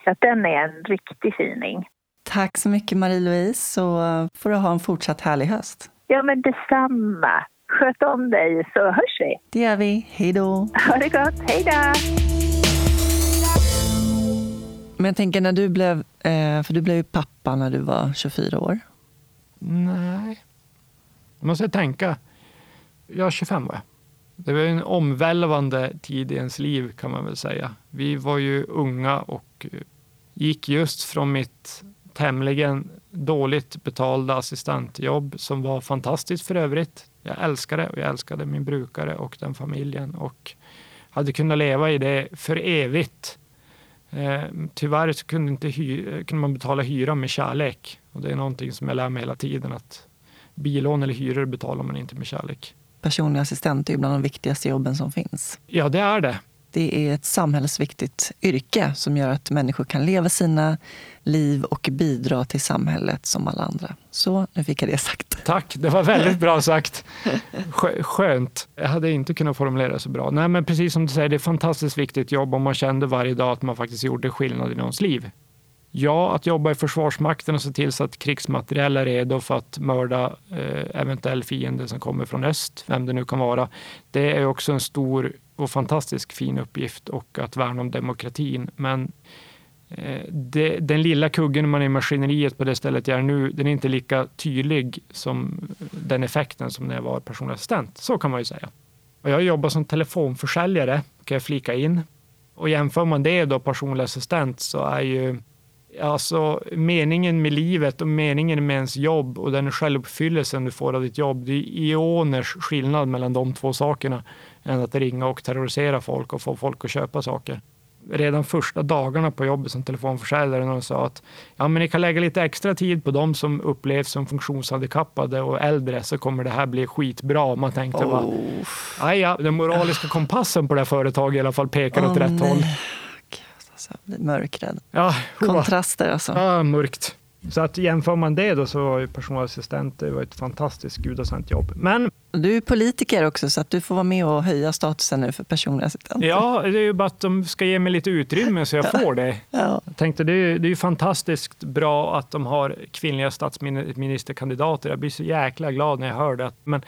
så den är en riktig fining. Tack så mycket Marie-Louise, så får du ha en fortsatt härlig höst. Ja, men detsamma. Sköt om dig så hörs vi. Det gör vi. Hej då. Ha det gott. Hej då. Men jag tänker när du blev, eh, för du blev ju pappa när du var 24 år. Nej. Jag måste tänka. Jag är 25 var jag. Det var en omvälvande tid i ens liv kan man väl säga. Vi var ju unga och gick just från mitt tämligen dåligt betalda assistentjobb som var fantastiskt för övrigt. Jag älskade och jag älskade min brukare och den familjen och hade kunnat leva i det för evigt. Eh, tyvärr så kunde, inte kunde man betala hyra med kärlek och det är någonting som jag lär mig hela tiden att bilån eller hyror betalar man inte med kärlek. Personlig assistent är ju bland de viktigaste jobben som finns. Ja, det är det. Det är ett samhällsviktigt yrke som gör att människor kan leva sina liv och bidra till samhället som alla andra. Så nu fick jag det sagt. Tack, det var väldigt bra sagt. Skönt. Jag hade inte kunnat formulera det så bra. Nej, men precis som du säger, det är ett fantastiskt viktigt jobb om man kände varje dag att man faktiskt gjorde skillnad i någons liv. Ja, att jobba i Försvarsmakten och se till så att krigsmateriel är redo för att mörda eh, eventuell fiende som kommer från öst, vem det nu kan vara. Det är också en stor och fantastisk fin uppgift och att värna om demokratin. Men eh, det, den lilla kuggen man är i maskineriet på det stället jag är nu, den är inte lika tydlig som den effekten som när jag var personlig assistent. Så kan man ju säga. Och jag jobbar som telefonförsäljare, kan jag flika in. Och jämför man det då personlig assistent så är ju Alltså meningen med livet och meningen med ens jobb och den självuppfyllelsen du får av ditt jobb. Det är ioners skillnad mellan de två sakerna än att ringa och terrorisera folk och få folk att köpa saker. Redan första dagarna på jobbet som telefonförsäljare när de sa att ja, men ni kan lägga lite extra tid på dem som upplevs som funktionshandikappade och äldre så kommer det här bli skitbra. Man tänkte oh. bara, ja, den moraliska kompassen på det här företaget i alla fall pekar oh, åt rätt nej. håll. Alltså, mörkrädd. Ja, Kontraster alltså. Ja, mörkt. Så att jämför man det då så var ju personalassistent det var ett fantastiskt gudasänt jobb. Men du är politiker också så att du får vara med och höja statusen nu för personliga assistenter. Ja, det är ju bara att de ska ge mig lite utrymme så jag får det. Ja. Jag tänkte det är, det är ju fantastiskt bra att de har kvinnliga statsministerkandidater. Jag blir så jäkla glad när jag hör det. Men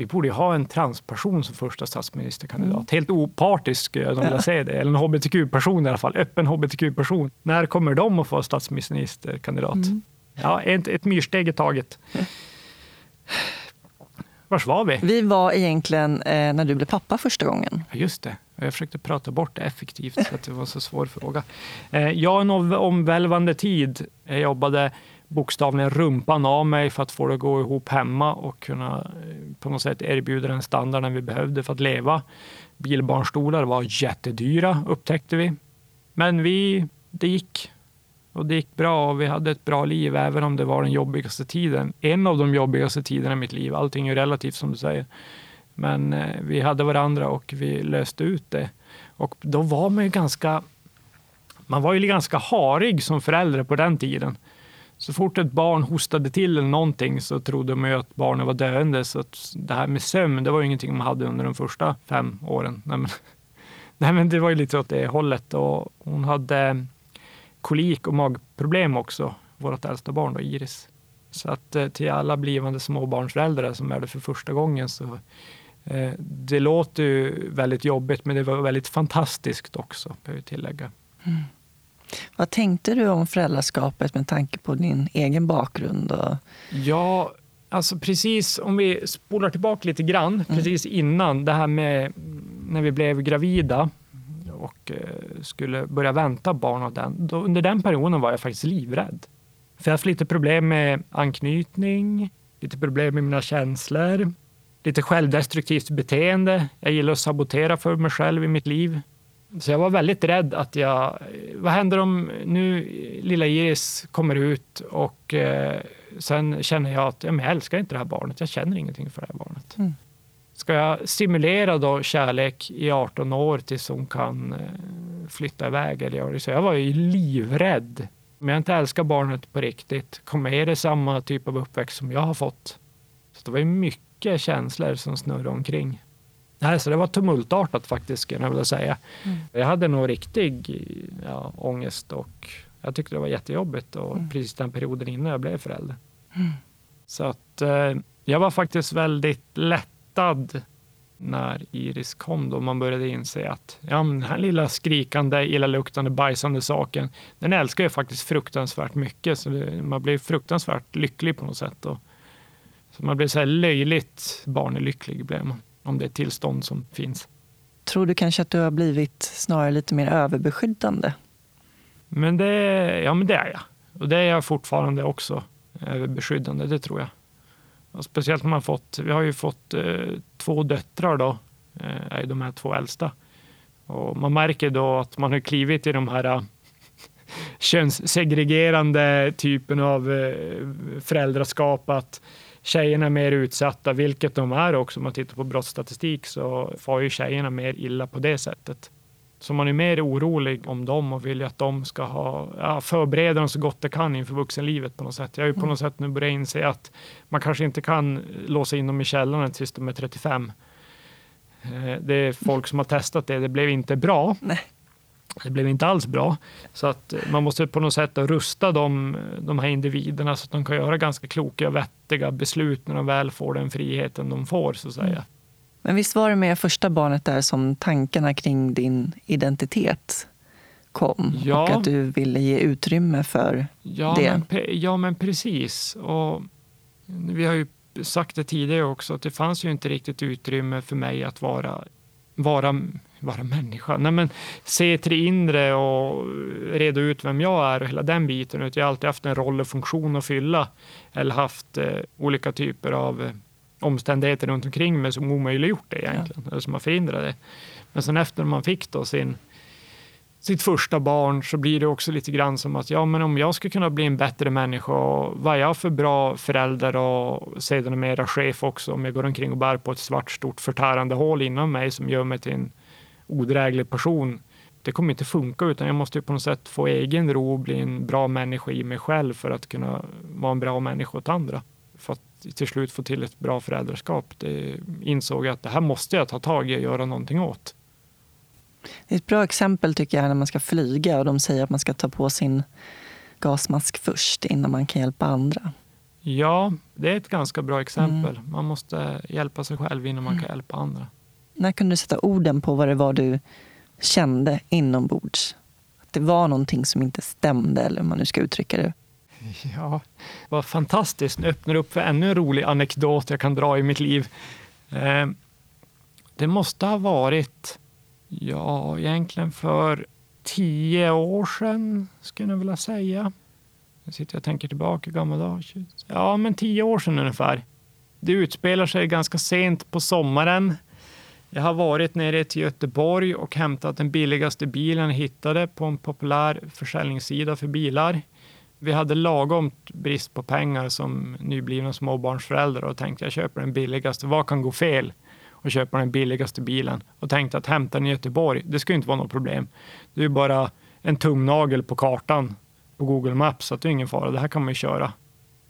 vi borde ju ha en transperson som första statsministerkandidat. Mm. Helt opartisk skulle jag vilja säga det. Eller en hbtq-person i alla fall. Öppen hbtq-person. När kommer de att få statsministerkandidat? Mm. Ja, ett, ett myrsteg i taget. Vars var vi? Vi var egentligen eh, när du blev pappa första gången. Just det. Jag försökte prata bort det effektivt, så att det var en så svår fråga. Eh, jag en omvälvande tid. Jag jobbade bokstavligen rumpan av mig för att få det att gå ihop hemma och kunna eh, på något sätt erbjuda den standarden vi behövde för att leva. Bilbarnstolar var jättedyra upptäckte vi. Men vi, det gick. Och det gick bra och vi hade ett bra liv även om det var den jobbigaste tiden. En av de jobbigaste tiderna i mitt liv. Allting är relativt som du säger. Men eh, vi hade varandra och vi löste ut det. Och då var man ju ganska man var ju ganska harig som förälder på den tiden. Så fort ett barn hostade till eller någonting så trodde man ju att barnet var döende. Så det här med sömn, det var ju ingenting man hade under de första fem åren. Nej, men, nej, men det var ju lite åt det hållet. Och hon hade kolik och magproblem också, vårt äldsta barn då, Iris. Så att eh, till alla blivande småbarnsföräldrar som är det för första gången så eh, det låter ju väldigt jobbigt, men det var väldigt fantastiskt också, behöver jag tillägga. Mm. Vad tänkte du om föräldraskapet med tanke på din egen bakgrund? Och... Ja, alltså precis om vi spolar tillbaka lite grann, mm. precis innan det här med när vi blev gravida och eh, skulle börja vänta barn av den. Då, under den perioden var jag faktiskt livrädd. För jag har haft lite problem med anknytning, lite problem med mina känslor, lite självdestruktivt beteende. Jag gillar att sabotera för mig själv i mitt liv. Så jag var väldigt rädd att jag... Vad händer om nu lilla Iris kommer ut och eh, sen känner jag att ja, jag älskar inte det här barnet. Jag känner ingenting för det här barnet. Mm. Ska jag simulera då kärlek i 18 år tills hon kan eh, flytta iväg? Eller? Så jag var ju livrädd. Om jag inte älskar barnet på riktigt, kommer jag det samma typ av uppväxt som jag har fått? Så det var ju mycket känslor som snurrade omkring. Nej, så det var tumultartat faktiskt, kan jag vilja säga. Mm. Jag hade nog riktig ja, ångest och Jag tyckte det var jättejobbigt och Mm. precis den perioden innan jag blev förälder. Mm. Så att eh, jag var faktiskt väldigt lättad när Iris kom då man började inse att ja, men den här lilla skrikande, illaluktande, bajsande saken, den älskar jag faktiskt fruktansvärt mycket. Så det, man blir fruktansvärt lycklig på något sätt. Och, så man blir så här löjligt barnelycklig blev man, om det tillstånd som finns. Tror du kanske att du har blivit snarare lite mer överbeskyddande? Men det, ja, men det är jag. Och det är jag fortfarande också. Överbeskyddande, det tror jag. Och speciellt när man fått, vi har ju fått eh, två döttrar då, eh, de här två äldsta. Och man märker då att man har klivit i de här eh, könssegregerande typen av eh, föräldraskap. Att tjejerna är mer utsatta, vilket de är också. Om man tittar på brottsstatistik så får ju tjejerna mer illa på det sättet. Så man är mer orolig om dem och vill ju att de ska ha, ja, förbereda dem så gott de kan inför vuxenlivet på något sätt. Jag har ju på något sätt nu börjat inse att man kanske inte kan låsa in dem i källaren tills de är 35. Eh, Det är folk som har testat det, det blev inte bra. Nej. Det blev inte alls bra. Så att eh, man måste på något sätt rusta dem, de här individerna så att de kan göra ganska kloka och vettiga beslut när de väl får den friheten de får så att säga. Mm. Men visst var det med första barnet där som tankarna kring din identitet kom? Ja. Och att du ville ge utrymme för Ja, det. men, ja men precis. Och vi har ju sagt det tidigare också att det fanns ju inte riktigt utrymme för mig att vara, vara, vara människa. Nej, men se till det inre och reda ut vem jag är och hela den biten. Utan Jag har alltid haft en roll och funktion att fylla eller haft eh, olika typer av eh, omständigheter runt omkring mig som omöjliggjort det egentligen, eller som har förhindrat det. Men sen efter man fick då sin sitt första barn så blir det också lite grann som att ja, men om jag ska kunna bli en bättre människa och vad är jag för bra förälder och sedermera chef också om jag går omkring och bär på ett svart stort förtärande hål inom mig som gör mig till en odräglig person. Det kommer inte funka utan jag måste på något sätt få egen ro och bli en bra människa i mig själv för att kunna vara en bra människa åt andra. För att till slut få till ett bra föräldraskap. Det insåg jag att det här måste jag ta tag i och göra någonting åt. Det är ett bra exempel tycker jag när man ska flyga och de säger att man ska ta på sin gasmask först innan man kan hjälpa andra. Ja, det är ett ganska bra exempel. Man måste hjälpa sig själv innan man kan hjälpa andra. När kunde du sätta orden på vad det var du kände inombords? Att det var någonting som inte stämde, eller hur man nu ska uttrycka det. Ja, vad fantastiskt. Nu öppnar upp för ännu en rolig anekdot jag kan dra i mitt liv. Eh, det måste ha varit, ja, egentligen för tio år sedan, skulle jag vilja säga. Nu sitter jag och tänker tillbaka, gamla dagar. Ja, men tio år sedan ungefär. Det utspelar sig ganska sent på sommaren. Jag har varit nere till Göteborg och hämtat den billigaste bilen jag hittade på en populär försäljningssida för bilar. Vi hade lagom brist på pengar som nyblivna småbarnsföräldrar och tänkte jag köper den billigaste. Vad kan gå fel? Och köpa den billigaste bilen. Och tänkte att hämta den i Göteborg, det ska inte vara något problem. Det är bara en tumnagel på kartan på Google Maps, så det är ingen fara. Det här kan man ju köra.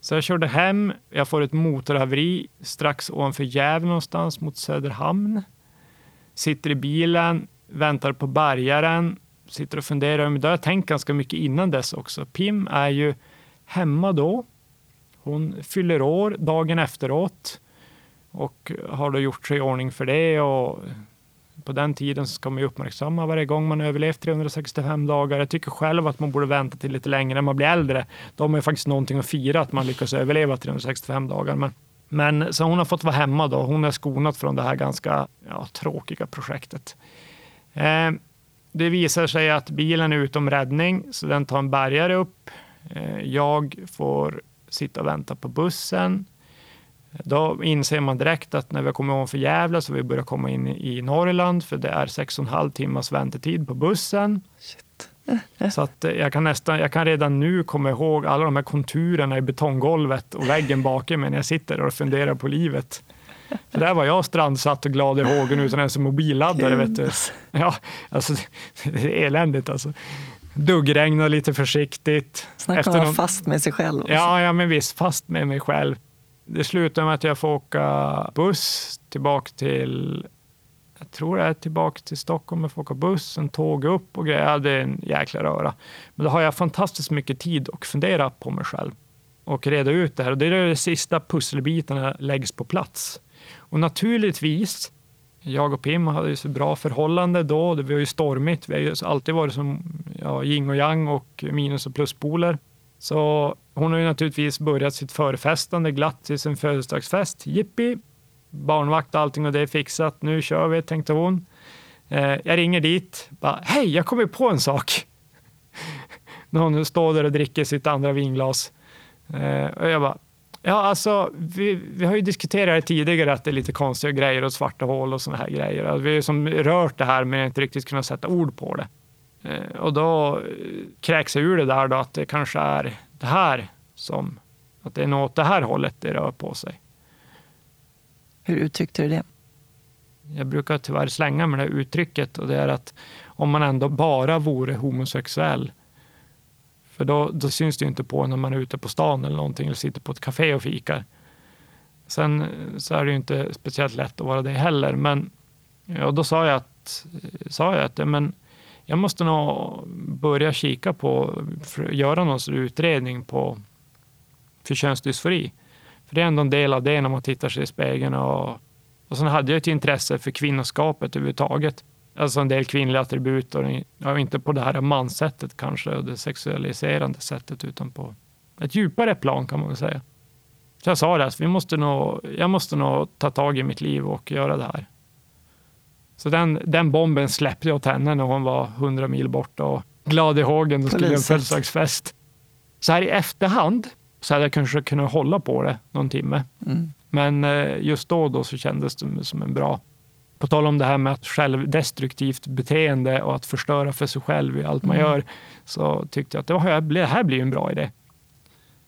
Så jag körde hem. Jag får ett motorhaveri strax ovanför Gävle någonstans mot Söderhamn. Sitter i bilen, väntar på bärgaren, sitter och funderar. Men det har jag tänkt ganska mycket innan dess också. Pim är ju hemma då. Hon fyller år dagen efteråt och har då gjort sig i ordning för det. Och på den tiden så ska man ju uppmärksamma varje gång man överlevt 365 dagar. Jag tycker själv att man borde vänta till lite längre när man blir äldre. Då har man ju faktiskt någonting att fira att man lyckas överleva 365 dagar. Men, men så hon har fått vara hemma då. Hon är skonad från det här ganska ja, tråkiga projektet. Eh, det visar sig att bilen är utom räddning, så den tar en bärgare upp. Eh, jag får sitta och vänta på bussen. Då inser man direkt att när vi kommer ovanför Gävle så vi börjar komma in i Norrland, för det är sex och en halv timmars väntetid på bussen. Så att eh, jag kan, nästan, jag kan redan nu komma ihåg alla de här konturerna i betonggolvet och väggen bakom mig när jag sitter och funderar på livet. För där var jag strandsatt och glad i hågen utan ens en mobilladdare. Vet du. Ja, alltså, det är eländigt alltså. Duggregna lite försiktigt. Snacka om att vara någon- fast med sig själv. Ja, ja, men visst, fast med mig själv. Det slutar med att jag får åka buss tillbaka till jag tror jag är tillbaka till Stockholm och får åka buss, en tåg upp och grejer. Det är en jäkla röra. Men då har jag fantastiskt mycket tid att fundera på mig själv och reda ut det här. Och det är de sista pusselbitarna läggs på plats. Och naturligtvis, jag och Pim hade ju så bra förhållande då. Det var ju stormigt. Vi har ju alltid varit som ja, yin och yang och minus och pluspoler. Så hon har ju naturligtvis börjat sitt förfestande glatt till sin födelsedagsfest. Jippi! Barnvakt och allting och det är fixat. Nu kör vi, tänkte hon. Eh, jag ringer dit. Hej, jag kommer på en sak. När hon står där och dricker sitt andra vinglas. Eh, och jag bara, ja alltså, vi, vi har ju diskuterat det tidigare att det är lite konstiga grejer och svarta hål och såna här grejer. Alltså, vi har som rört det här men inte riktigt kunnat sätta ord på det. Eh, och då kräks jag ur det där då att det kanske är det här som, att det är något åt det här hållet det rör på sig. Hur uttryckte du det? Jag brukar tyvärr slänga med det uttrycket och det är att om man ändå bara vore homosexuell för då, då syns det ju inte på när man är ute på stan eller någonting eller sitter på ett café och fikar. Sen så är det ju inte speciellt lätt att vara det heller. Men och då sa jag att, sa jag att men jag måste nog börja kika på, göra någon utredning på för könsdysfori. För det är ändå en del av det när man tittar sig i spegeln. Och, och sen hade jag ett intresse för kvinnoskapet överhuvudtaget. Alltså en del kvinnliga attribut och inte på det här manssättet kanske och det sexualiserande sättet utan på ett djupare plan kan man väl säga. Så jag sa det, att vi måste nog, jag måste nog ta tag i mitt liv och göra det här. Så den, den bomben släppte jag åt henne när hon var hundra mil borta och glad i hågen och skulle göra en födelsedagsfest. Så här i efterhand så hade jag kanske kunnat hålla på det någon timme. Mm. Men eh, just då, då så kändes det som en bra på tal om det här med att självdestruktivt beteende och att förstöra för sig själv i allt man mm. gör, så tyckte jag att det, var, det här blir en bra idé.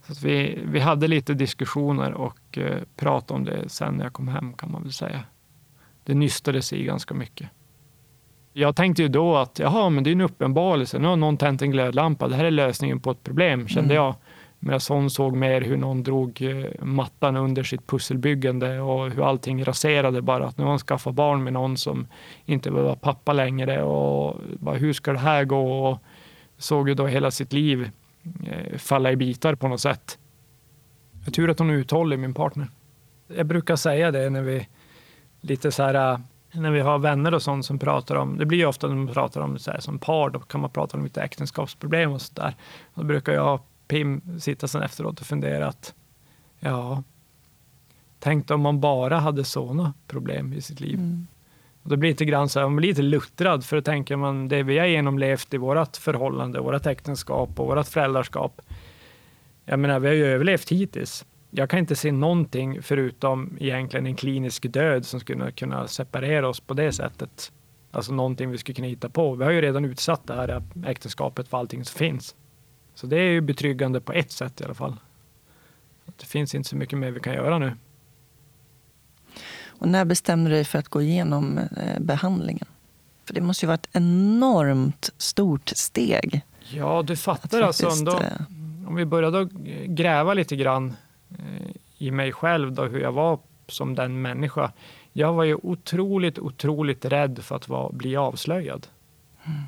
Så vi, vi hade lite diskussioner och eh, pratade om det sen när jag kom hem kan man väl säga. Det nystade sig ganska mycket. Jag tänkte ju då att jaha, men det är en uppenbarelse. Nu har någon tänt en glödlampa. Det här är lösningen på ett problem, kände mm. jag. Medan hon såg mer hur någon drog eh, mattan under sitt pusselbyggande och hur allting raserade bara. Att nu har han skaffat barn med någon som inte vill vara pappa längre och bara, hur ska det här gå? Och såg ju då hela sitt liv eh, falla i bitar på något sätt. Jag tur att hon är uthållig, min partner. Jag brukar säga det när vi lite så här, eh, när vi har vänner och sånt som pratar om, det blir ju ofta när man pratar om så här, som par, då kan man prata om lite äktenskapsproblem och sådär. Då brukar jag Pim sitta sen efteråt och fundera att ja, tänk om man bara hade sådana problem i sitt liv. Mm. Och det blir lite grann så här, man blir lite luttrad för då tänker man det vi har genomlevt i vårt förhållande, vårt äktenskap och vårt föräldraskap. Jag menar, vi har ju överlevt hittills. Jag kan inte se någonting förutom egentligen en klinisk död som skulle kunna separera oss på det sättet. Alltså någonting vi skulle kunna hitta på. Vi har ju redan utsatt det här äktenskapet för allting som finns. Så det är ju betryggande på ett sätt i alla fall. Det finns inte så mycket mer vi kan göra nu. Och när bestämde du dig för att gå igenom eh, behandlingen? För det måste ju vara ett enormt stort steg. Ja, du fattar alltså. Ändå, eh, om vi började gräva lite grann eh, i mig själv, då, hur jag var som den människa. Jag var ju otroligt, otroligt rädd för att vara, bli avslöjad. Mm.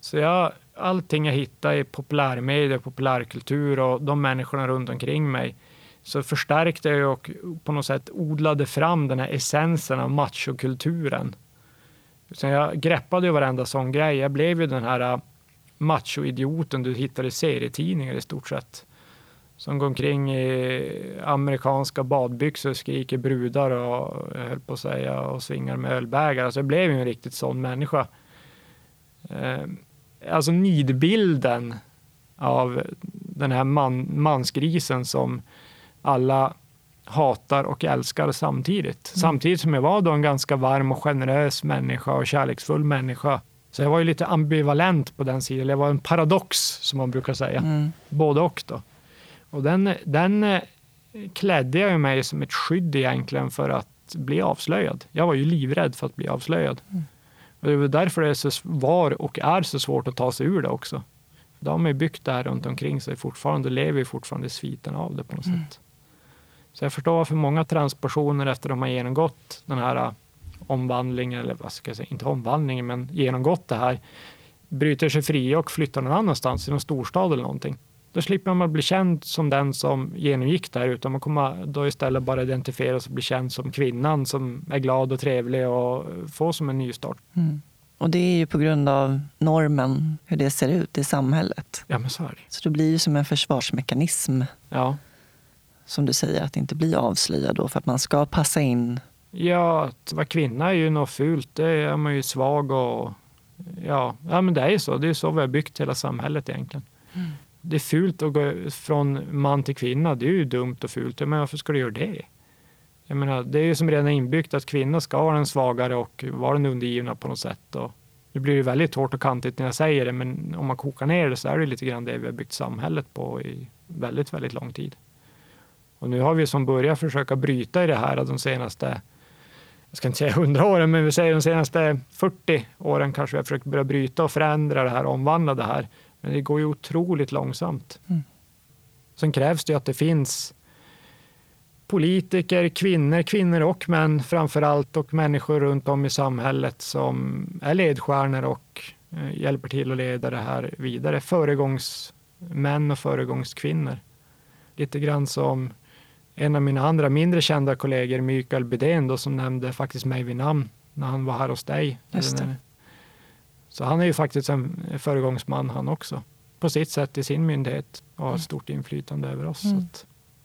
Så jag allting jag hittade i populärmedia, populärkultur och de människorna runt omkring mig så förstärkte jag och på något sätt odlade fram den här essensen av machokulturen. Så jag greppade ju varenda sån grej. Jag blev ju den här äh, machoidioten du hittar i serietidningar i stort sett. Som går omkring i amerikanska badbyxor, skriker brudar och höll på att säga och svingar med ölbägare. Alltså jag blev ju en riktigt sån människa. Ehm, Alltså nidbilden av den här man, mansgrisen som alla hatar och älskar samtidigt. Mm. Samtidigt som jag var då en ganska varm och generös människa och kärleksfull människa. Så jag var ju lite ambivalent på den sidan. Jag var en paradox som man brukar säga. Mm. Både och då. Och den, den eh, klädde jag mig som ett skydd egentligen för att bli avslöjad. Jag var ju livrädd för att bli avslöjad. Mm. Det är därför det så, var och är så svårt att ta sig ur det också. Då har man ju byggt det här runt omkring sig fortfarande och lever fortfarande i sviten av det på något mm. sätt. Så jag förstår varför många transpersoner efter att de har genomgått den här äh, omvandling, eller vad ska jag säga, inte omvandling, men genomgått det här, bryter sig fria och flyttar någon annanstans, i någon storstad eller någonting. Då slipper man bli känd som den som genomgick det här, utan man kommer då istället bara identifieras och bli känd som kvinnan som är glad och trevlig och får som en nystart. Mm. Och det är ju på grund av normen, hur det ser ut i samhället. Ja, men så är det. Så det blir ju som en försvarsmekanism, Ja. som du säger, att inte bli avslöjad då för att man ska passa in. Ja, att vara kvinna är ju något fult. Det är man ju svag och... Ja, ja men det är ju så. Det är så vi har byggt hela samhället egentligen. Det är fult att gå från man till kvinna. Det är ju dumt och fult. Men varför ska du göra det? Jag menar, det är ju som redan inbyggt att kvinnor ska vara den svagare och vara den undergivna på något sätt. Och nu blir det väldigt hårt och kantigt när jag säger det, men om man kokar ner det så är det lite grann det vi har byggt samhället på i väldigt, väldigt lång tid. Och nu har vi som börjat försöka bryta i det här de senaste, jag ska inte säga 100 åren, men vi säger de senaste 40 åren kanske vi har försökt börja bryta och förändra det här, omvandla det här. Men det går ju otroligt långsamt. Mm. Sen krävs det ju att det finns politiker, kvinnor, kvinnor och män framför allt och människor runt om i samhället som är ledstjärnor och eh, hjälper till att leda det här vidare. Föregångsmän och föregångskvinnor. Lite grann som en av mina andra mindre kända kollegor, Mikael Bydén, då, som nämnde faktiskt mig vid namn när han var här hos dig. Just det. Så han är ju faktiskt en föregångsman han också. På sitt sätt i sin myndighet och har ett stort inflytande över oss. Mm.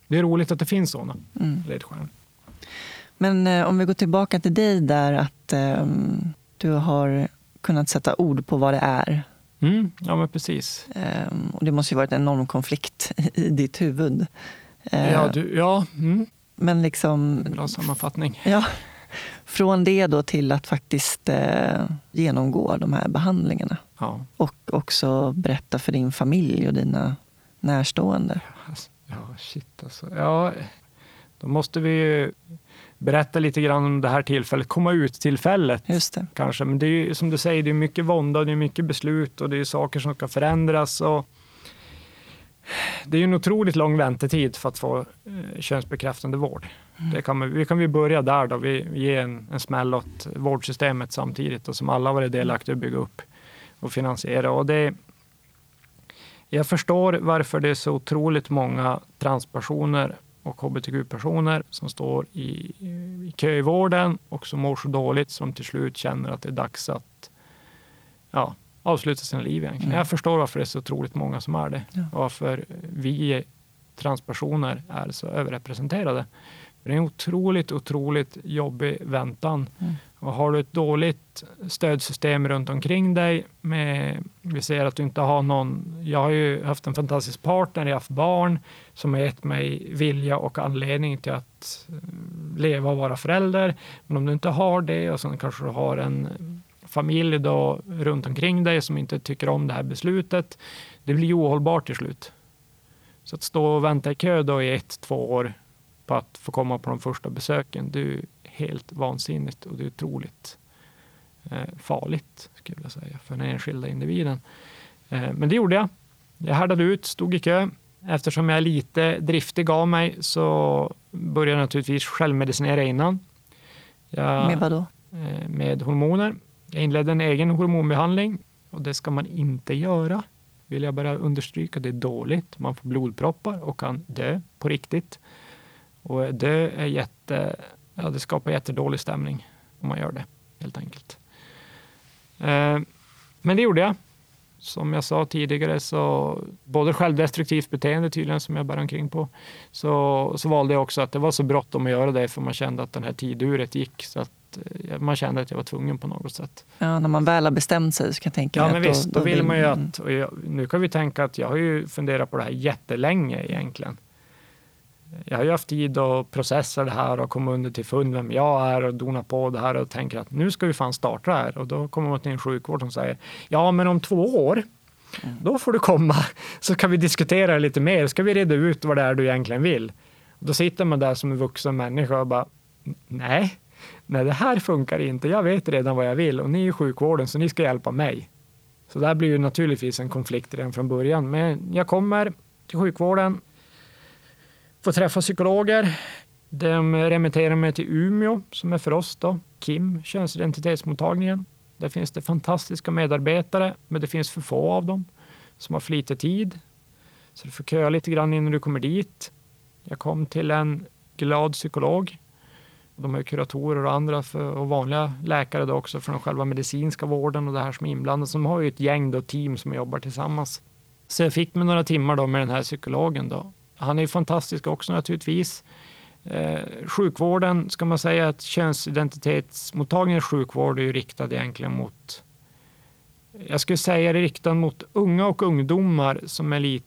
Det är roligt att det finns sådana Mm. ledstjärnor. Men eh, om vi går tillbaka till dig där, att ehm, du har kunnat sätta ord på vad det är. Mm, ja, men precis. Ehm, och det måste ju varit en enorm konflikt i ditt huvud. Eh, Ja, du, ja mm, Men liksom, bra sammanfattning. ja, från det då till att faktiskt eh, genomgå de här behandlingarna. Ja, Och också berätta för din familj och dina närstående. ja, shit alltså. Ja, då måste vi ju berätta lite grann om det här tillfället, komma ut-tillfället. Just det. kanske. Men det är ju som du säger, det är mycket vånda, det är mycket beslut och det är saker som ska förändras. Och det är ju en otroligt lång väntetid för att få eh, könsbekräftande vård. Det kan vi kan vi börja där då, vi ger en, en smäll åt vårdsystemet samtidigt och som alla varit delaktiga att bygga upp och finansiera. Och det, jag förstår varför det är så otroligt många transpersoner och hbtq-personer som står i, i kö i vården och som mår så dåligt som till slut känner att det är dags att ja, avsluta sina liv. Egentligen. Mm. Jag förstår varför det är så otroligt många som är det Ja. varför vi transpersoner är så överrepresenterade. Det är en otroligt, otroligt jobbig väntan. Mm. Och har du ett dåligt stödsystem runt omkring dig, med, vi ser att du inte har någon, jag har ju haft en fantastisk partner, jag har haft barn som har gett mig vilja och anledning till att eh, leva och vara förälder. Men om du inte har det och sen kanske du har en familj då runt omkring dig som inte tycker om det här beslutet, det blir ju ohållbart till slut. Så att stå och vänta i kö då i ett, två år på att få komma på de första besöken, det är helt vansinnigt och det är otroligt eh, farligt, skulle jag säga, för den enskilda individen. Eh, men det gjorde jag. Jag härdade ut, stod i kö. Eftersom jag är lite driftig av mig så började jag naturligtvis självmedicinera innan. Jag, Med vad då? eh, med hormoner. Jag inledde en egen hormonbehandling och det ska man inte göra. Vill jag bara understryka, det är dåligt. Man får blodproppar och kan dö på riktigt. Och dö är jätte, ja, det skapar jättedålig stämning om man gör det, helt enkelt. Eh, men det gjorde jag. Som jag sa tidigare, så både självdestruktivt beteende tydligen som jag bär omkring på, så, så valde jag också att det var så bråttom att göra det för man kände att den här tiduret gick. Så att eh, man kände att jag var tvungen på något sätt. Ja, när man väl har bestämt sig så kan jag tänka Ja, men visst, då vill man ju mm. att... Jag, nu kan vi tänka att jag har ju funderat på det här jättelänge egentligen. Jag har ju haft tid att processa det här och komma under till fund vem jag är och dona på det här och tänker att nu ska vi fan starta det här. Och då kommer man till en sjukvård som säger ja, men om två år, då får du komma så kan vi diskutera lite mer. Ska vi reda ut vad det är du egentligen vill? Då sitter man där som en vuxen människa och bara nej, nej, det här funkar inte. Jag vet redan vad jag vill och ni är sjukvården så ni ska hjälpa mig. Så där blir ju naturligtvis en konflikt redan från början. Men jag kommer till sjukvården, får träffa psykologer. De remitterar mig till Umeå, som är för oss då, KIM, könsidentitetsmottagningen. Där finns det fantastiska medarbetare, men det finns för få av dem som har för lite tid. Så du får köa lite grann innan du kommer dit. Jag kom till en glad psykolog. De har kuratorer och andra för, och vanliga läkare då också från själva medicinska vården och det här som är inblandat. Så de har ju ett gäng då, team som jobbar tillsammans. Så jag fick mig några timmar då med den här psykologen. Då. Han är fantastisk också naturligtvis. Eh, sjukvården, ska man säga att könsidentitetsmottagningens sjukvård är ju riktad egentligen mot jag skulle säga det riktad mot unga och ungdomar som är lite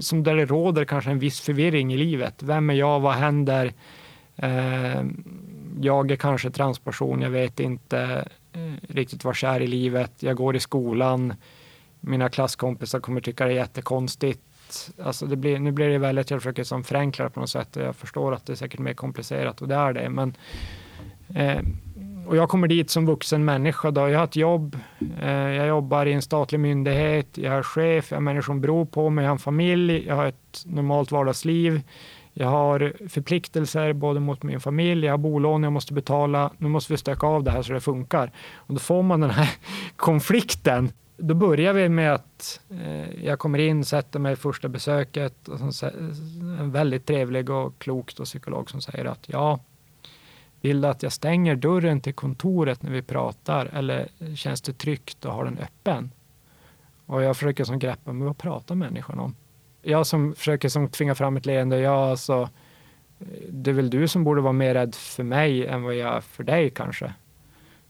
som där det råder kanske en viss förvirring i livet. Vem är jag? Vad händer? Eh, jag är kanske transperson. Jag vet inte eh, riktigt vad jag är i livet. Jag går i skolan. Mina klasskompisar kommer tycka det är jättekonstigt. Alltså det blir, nu blir det väldigt, jag försöker som förenkla på något sätt. Jag förstår att det är säkert mer komplicerat och det är det. Men, eh, och jag kommer dit som vuxen människa. Då. Jag har ett jobb, eh, jag jobbar i en statlig myndighet, jag är chef, jag har människor som beror på mig, jag har en familj, jag har ett normalt vardagsliv. Jag har förpliktelser både mot min familj, jag har bolån jag måste betala. Nu måste vi stöka av det här så det funkar. Och då får man den här konflikten. Då börjar vi med att eh, jag kommer in, sätter mig första besöket. Och så, en väldigt trevlig och klok psykolog som säger att ja, vill du att jag stänger dörren till kontoret när vi pratar eller känns det tryggt att ha den öppen? Och jag försöker som greppa, men vad pratar människan om? Jag som försöker som tvinga fram ett leende, ja alltså, det är väl du som borde vara mer rädd för mig än vad jag är för dig kanske.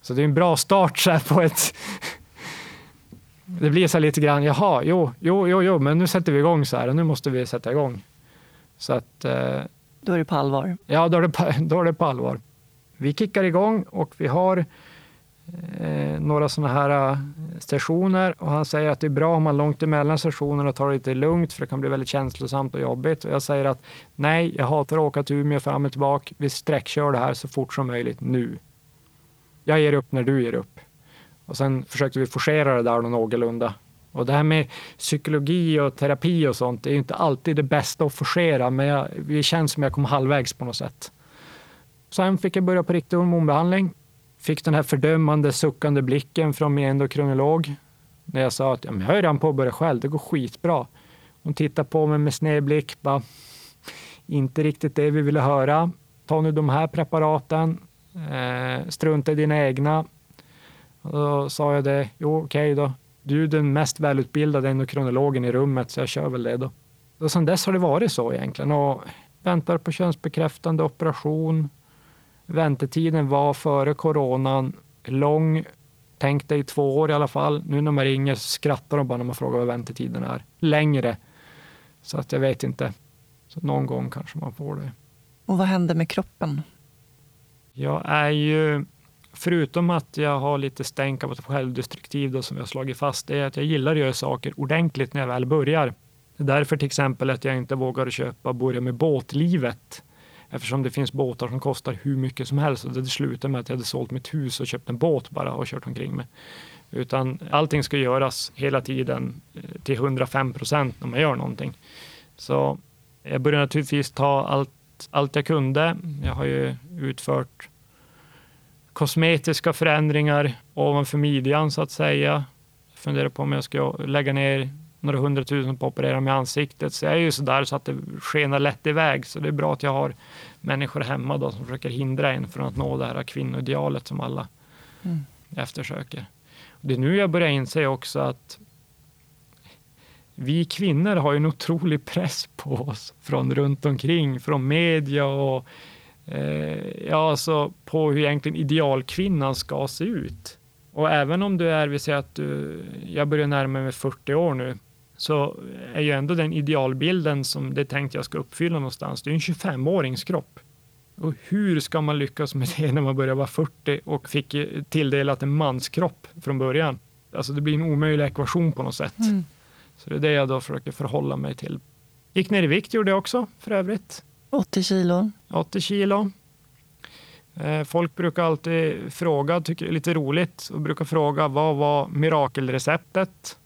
Så det är en bra start så på ett... det blir så lite grann, jaha, jo, jo, jo, jo, men nu sätter vi igång så här och nu måste vi sätta igång. Så att... Eh, då är det på allvar? Ja, då är det på, då är det på allvar. Vi kickar igång och vi har eh, några sådana här stationer sessioner och han säger att det är bra om man långt emellan sessionerna tar det lite lugnt för det kan bli väldigt känslosamt och jobbigt. Och jag säger att nej, jag hatar att åka till Umeå fram och tillbaka. Vi sträckkör det här så fort som möjligt nu. Jag ger upp när du ger upp. Och sen försökte vi forcera det där någorlunda. Och det här med psykologi och terapi och sånt, det är inte alltid det bästa att forcera, men jag, det känns som jag kom halvvägs på något sätt. Sen fick jag börja på riktig hormonbehandling. Fick den här fördömande, suckande blicken från min endokrinolog när jag sa att ja, jag har redan påbörjat själv, det går skitbra. Hon tittade på mig med sned blick, bara, inte riktigt det vi ville höra. Ta nu de här preparaten, eh, strunta i dina egna. Och då sa jag det, jo okej okay då, du är den mest välutbildade endokrinologen i rummet så jag kör väl det då. Och sen dess har det varit så egentligen och väntar på könsbekräftande operation, Väntetiden var före coronan lång. Tänk dig två år i alla fall. Nu när man ringer skrattar de bara när man frågar vad väntetiden är. Längre. Så att jag vet inte. Så någon gång kanske man får det. Och vad händer med kroppen? Jag är ju, förutom att jag har lite stänk av att vara självdestruktiv då, som jag slagit fast, det är att jag gillar att göra saker ordentligt när jag väl börjar. Det är därför till exempel att jag inte vågar köpa börja med båtlivet Eftersom det finns båtar som kostar hur mycket som helst. Och det slutade med att jag hade sålt mitt hus och köpt en båt bara och kört omkring med. Utan allting ska göras hela tiden eh, till 105 procent när man gör någonting. Så jag började naturligtvis ta allt, allt jag kunde. Jag har ju utfört kosmetiska förändringar ovanför midjan så att säga. Jag funderar på om jag ska lägga ner några hundratusen på att operera med ansiktet. Så jag är ju sådär så att det skenar lätt iväg. Så det är bra att jag har människor hemma då som försöker hindra en från att nå det här kvinnoidealet som alla mm. eftersöker. Det är nu jag börjar inse också att vi kvinnor har en otrolig press på oss från runt omkring, från media och eh, ja, alltså på hur egentligen idealkvinnan ska se ut. Och även om du är, vi säger att du, jag börjar närma mig 40 år nu, så är ju ändå den idealbilden som det är tänkt jag ska uppfylla någonstans, det är en 25-årings kropp. Och hur ska man lyckas med det när man börjar vara 40 och fick tilldelat en manskropp från början? Alltså det blir en omöjlig ekvation på något sätt. Mm. Så det är det jag då försöker förhålla mig till. Gick ner i vikt gjorde jag också för övrigt. 80 kilo. 80 kilo. Eh, folk brukar alltid fråga, tycker det är lite roligt, och brukar fråga vad var mirakelreceptet?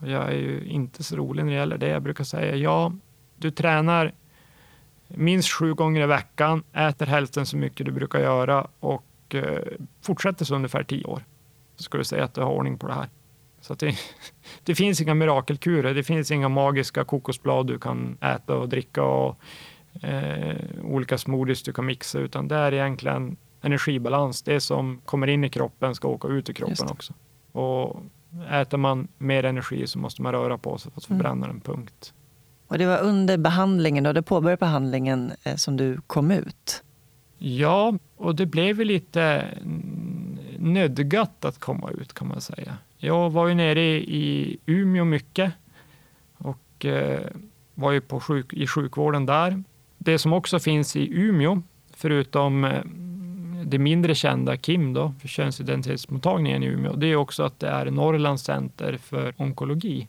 Jag är ju inte så rolig när det gäller det. Jag brukar säga ja, du tränar minst sju gånger i veckan, äter hälften så mycket du brukar göra och eh, fortsätter så ungefär tio år. Så ska du säga att du har ordning på det här. Så det, det, finns inga mirakelkurer, det finns inga magiska kokosblad du kan äta och dricka och eh, olika smoothies du kan mixa, utan det är egentligen energibalans. Det som kommer in i kroppen ska åka ut i kroppen också. Och äter man mer energi så måste man röra på sig för att mm. förbränna mm. en punkt. Och det var under behandlingen, då du påbörjade behandlingen, eh, som du kom ut? Ja, och det blev lite nödgat att komma ut kan man säga. Jag var ju nere i Umeå mycket och eh, var ju på sjuk, i sjukvården där. Det som också finns i Umeå, förutom eh, det mindre kända KIM, då, för könsidentitetsmottagningen i Umeå, det är också att det är Norrlands center för onkologi,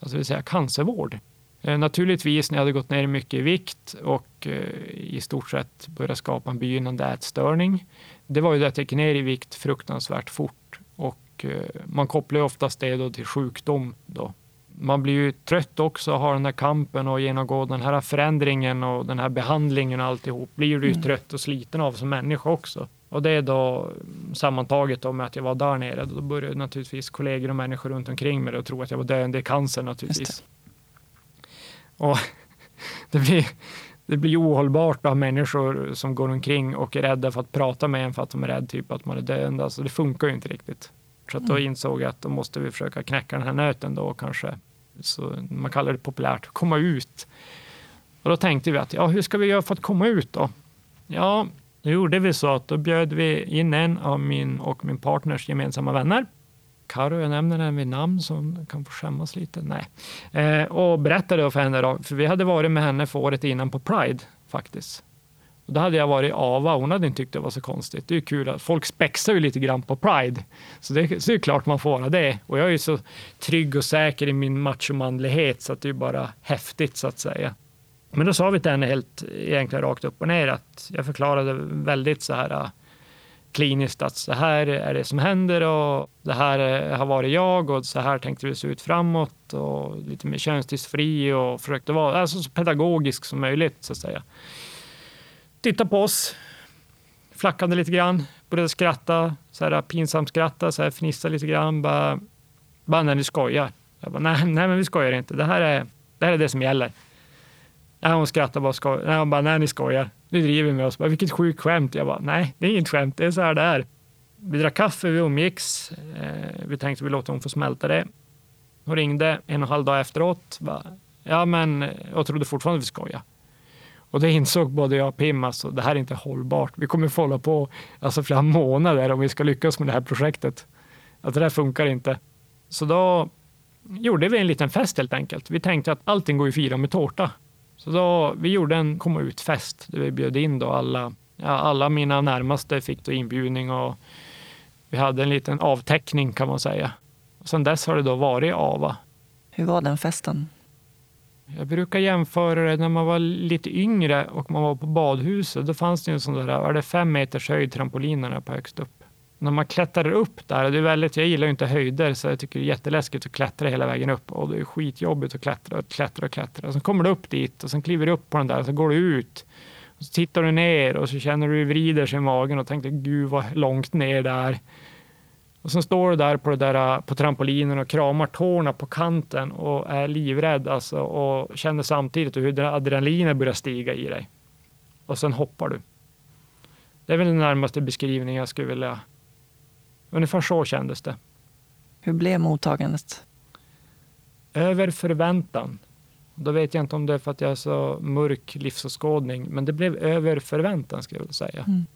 alltså det vill säga cancervård. Eh, naturligtvis när jag hade gått ner mycket i vikt och eh, i stort sett börjat skapa en begynnande ätstörning. Det var ju det att jag gick ner i vikt fruktansvärt fort och eh, man kopplar ju oftast det då till sjukdom. Då. Man blir ju trött också att ha den här kampen och genomgå den här förändringen och den här behandlingen och alltihop. Blir du ju mm. trött och sliten av som människa också. Och det är då sammantaget då med att jag var där nere. Då började naturligtvis kollegor och människor runt omkring mig att tro att jag var döende i cancer naturligtvis. Och det blir, det blir ohållbart att ha människor som går omkring och är rädda för att prata med en för att de är rädda typ att man är döende. Alltså det funkar ju inte riktigt. Så att då mm. insåg jag att då måste vi försöka knäcka den här nöten då kanske. Så man kallar det populärt, komma ut. Och då tänkte vi att ja, hur ska vi göra för att komma ut då? Ja, då gjorde vi så att då bjöd vi in en av min och min partners gemensamma vänner Karo, jag nämner henne vid namn så hon kan få skämmas lite. Nej. Eh, och berättade för henne, då, för vi hade varit med henne för året innan på Pride faktiskt. Och då hade jag varit i Ava hon hade inte tyckt det var så konstigt. Det är kul att folk spexar ju lite grann på Pride. Så det, så det är klart man får vara det. Och jag är ju så trygg och säker i min machomanlighet så att det är bara häftigt så att säga. Men då sa vi till henne helt egentligen rakt upp och ner att jag förklarade väldigt så här äh, kliniskt att så här är det som händer och det här äh, har varit jag och så här tänkte vi se ut framåt och lite mer könsdysfri och försökte vara alltså, så pedagogisk som möjligt så att säga. Titta på oss, flackade lite grann, började skratta, så här pinsamt skratta, så här fnissa lite grann, bara, bara när ni skojar. Jag bara, nej, nej, men vi skojar inte. Det här är det, här är det som gäller. Nej, hon skrattar bara, skoj. nej, hon bara, nej, ni skojar nu driver med oss. Bara, Vilket sjukt skämt. Jag bara, nej, det är inget skämt. Det är så här det är. Vi drack kaffe, vi umgicks. Eh, vi tänkte vi låter hon få smälta det. Hon ringde en och en halv dag efteråt. Bara, ja, men eh, jag trodde fortfarande vi skojade. Och det insåg både jag och Pim, alltså, det här är inte hållbart. Vi kommer få hålla på alltså, flera månader om vi ska lyckas med det här projektet. Att det där funkar inte. Så då gjorde vi en liten fest helt enkelt. Vi tänkte att allting går ju att fira med tårta. Så då, vi gjorde en komma ut-fest där vi bjöd in då alla, ja, alla mina närmaste fick då inbjudning och vi hade en liten avteckning kan man säga. Och sen dess har det då varit AVA. Hur var den festen? Jag brukar jämföra det när man var lite yngre och man var på badhuset. Då fanns det en sån där, var det fem meters höjd trampolinerna på högst upp när man klättrar upp där, det är väldigt, jag gillar ju inte höjder så jag tycker det är jätteläskigt att klättra hela vägen upp och det är skitjobbigt att klättra och klättra och klättra. Och sen kommer du upp dit och sen kliver du upp på den där och så går du ut. Och så tittar du ner och så känner du hur det vrider sig i magen och tänker gud vad långt ner där. Och sen står du där på, det där, på trampolinen och kramar tårna på kanten och är livrädd alltså, och känner samtidigt hur adrenalinet börjar stiga i dig. Och sen hoppar du. Det är väl den närmaste beskrivningen jag skulle vilja Ungefär så kändes det. Hur blev mottagandet? Över förväntan. Då vet jag inte om det är för att jag har så mörk livsåskådning, men det blev över förväntan skulle jag säga. Mm.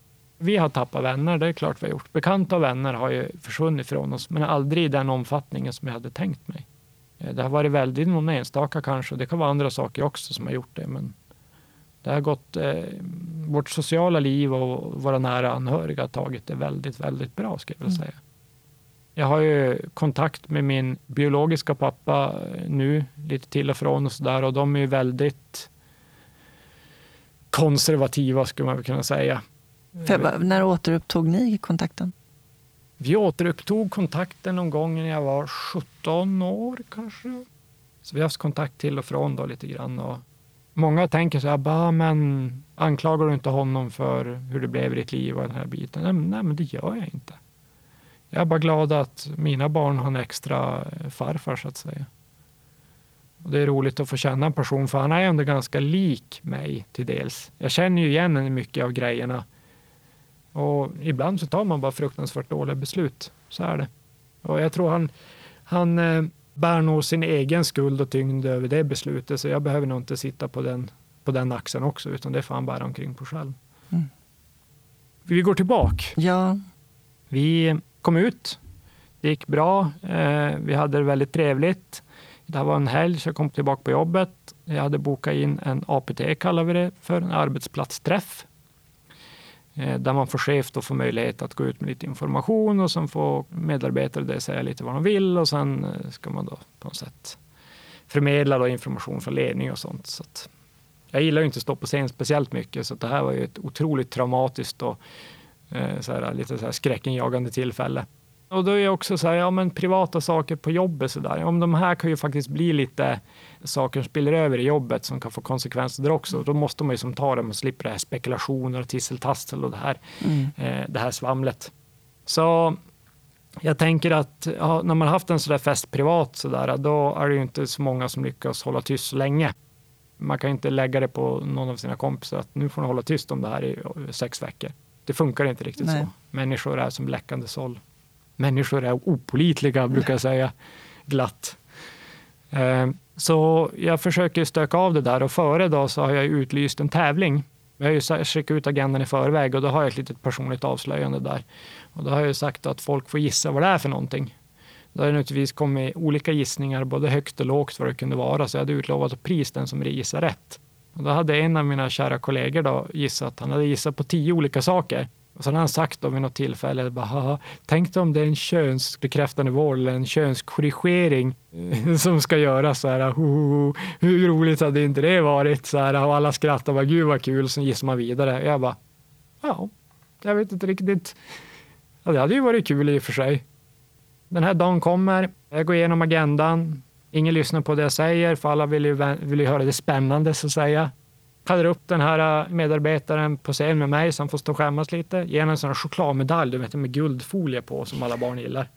Vi har tappat vänner, det är klart vi har gjort. Bekanta och vänner har ju försvunnit från oss, men aldrig i den omfattningen som jag hade tänkt mig. Eh, det har varit väldigt någon enstaka kanske, det kan vara andra saker också som har gjort det, men det har gått, eh, vårt sociala liv och våra nära anhöriga har tagit det väldigt, väldigt bra skulle jag vilja mm. säga. Jag har ju kontakt med min biologiska pappa eh, nu, lite till och från och sådär och de är väldigt konservativa skulle man kunna säga. Mm. För, när återupptog ni kontakten? Vi återupptog kontakten någon gång när jag var 17 år kanske. Så vi har haft kontakt till och från då lite grann. Och Många tänker så här, bara, men anklagar du inte honom för hur det blev i ditt liv och den här biten? Nej, nej, men det gör jag inte. Jag är bara glad att mina barn har en extra farfar så att säga. Och det är roligt att få känna en person, för han är ändå ganska lik mig till dels. Jag känner ju igen mycket av grejerna. Och ibland så tar man bara fruktansvärt dåliga beslut. Så är det. Och jag tror han, han eh, bär nog sin egen skuld och tyngd över det beslutet, så jag behöver nog inte sitta på den, på den axeln också, utan det får han bära omkring på själv. Mm. Vi går tillbaka. Ja. Vi kom ut. Det gick bra. Eh, vi hade det väldigt trevligt. Det här var en helg, så jag kom tillbaka på jobbet. Jag hade bokat in en APT, kallar vi det för, en arbetsplatsträff. Eh, där man får chef då får möjlighet att gå ut med lite information och sen får medarbetare det säga lite vad de vill och sen eh, ska man då på något sätt förmedla då information från ledning och sånt. Så jag gillar ju inte att stå på scen speciellt mycket, så det här var ju ett otroligt traumatiskt och eh, så här, lite så här skräckenjagande tillfälle. Och då är jag också så här, ja men privata saker på jobbet så där. Om de här kan ju faktiskt bli lite saker som spiller över i jobbet som kan få konsekvenser där också. Då måste man ju som ta dem och slippa det här spekulationer och tisseltassel och det här, mm. eh, det här svamlet. Så jag tänker att ja, när man haft en sådär fest privat så där, då är det ju inte så många som lyckas hålla tyst så länge. Man kan inte lägga det på någon av sina kompisar att nu får ni hålla tyst om det här i sex veckor. Det funkar inte riktigt Nej. så. Människor är som läckande såll människor är opolitliga, brukar jag säga glatt. Eh, så jag försöker stöka av det där och före då så har jag utlyst en tävling. Jag har ju skickat ut agendan i förväg och då har jag ett litet personligt avslöjande där. Och då har jag sagt att folk får gissa vad det är för någonting. Det har naturligtvis kommit olika gissningar, både högt och lågt vad det kunde vara, så jag hade utlovat ett pris den som gissar rätt. Och då hade en av mina kära kollegor då gissat, han hade gissat på tio olika saker. Och sen har han sagt då vid något tillfälle, bara, tänk om det är en könsbekräftande vård eller en könskorrigering eh, som ska göras. Så här, hur roligt hade inte det varit? Så här, och alla skrattar, bara, gud vad kul, sen gissar man vidare. Jag bara, ja, jag vet inte riktigt. Ja, det hade ju varit kul i och för sig. Den här dagen kommer, jag går igenom agendan. Ingen lyssnar på det jag säger, för alla vill ju, vill ju höra det spännande så att säga kallar upp den här äh, medarbetaren på scen med mig som får stå och skämmas lite. Ger en sån här chokladmedalj du vet, med guldfolie på som alla barn gillar.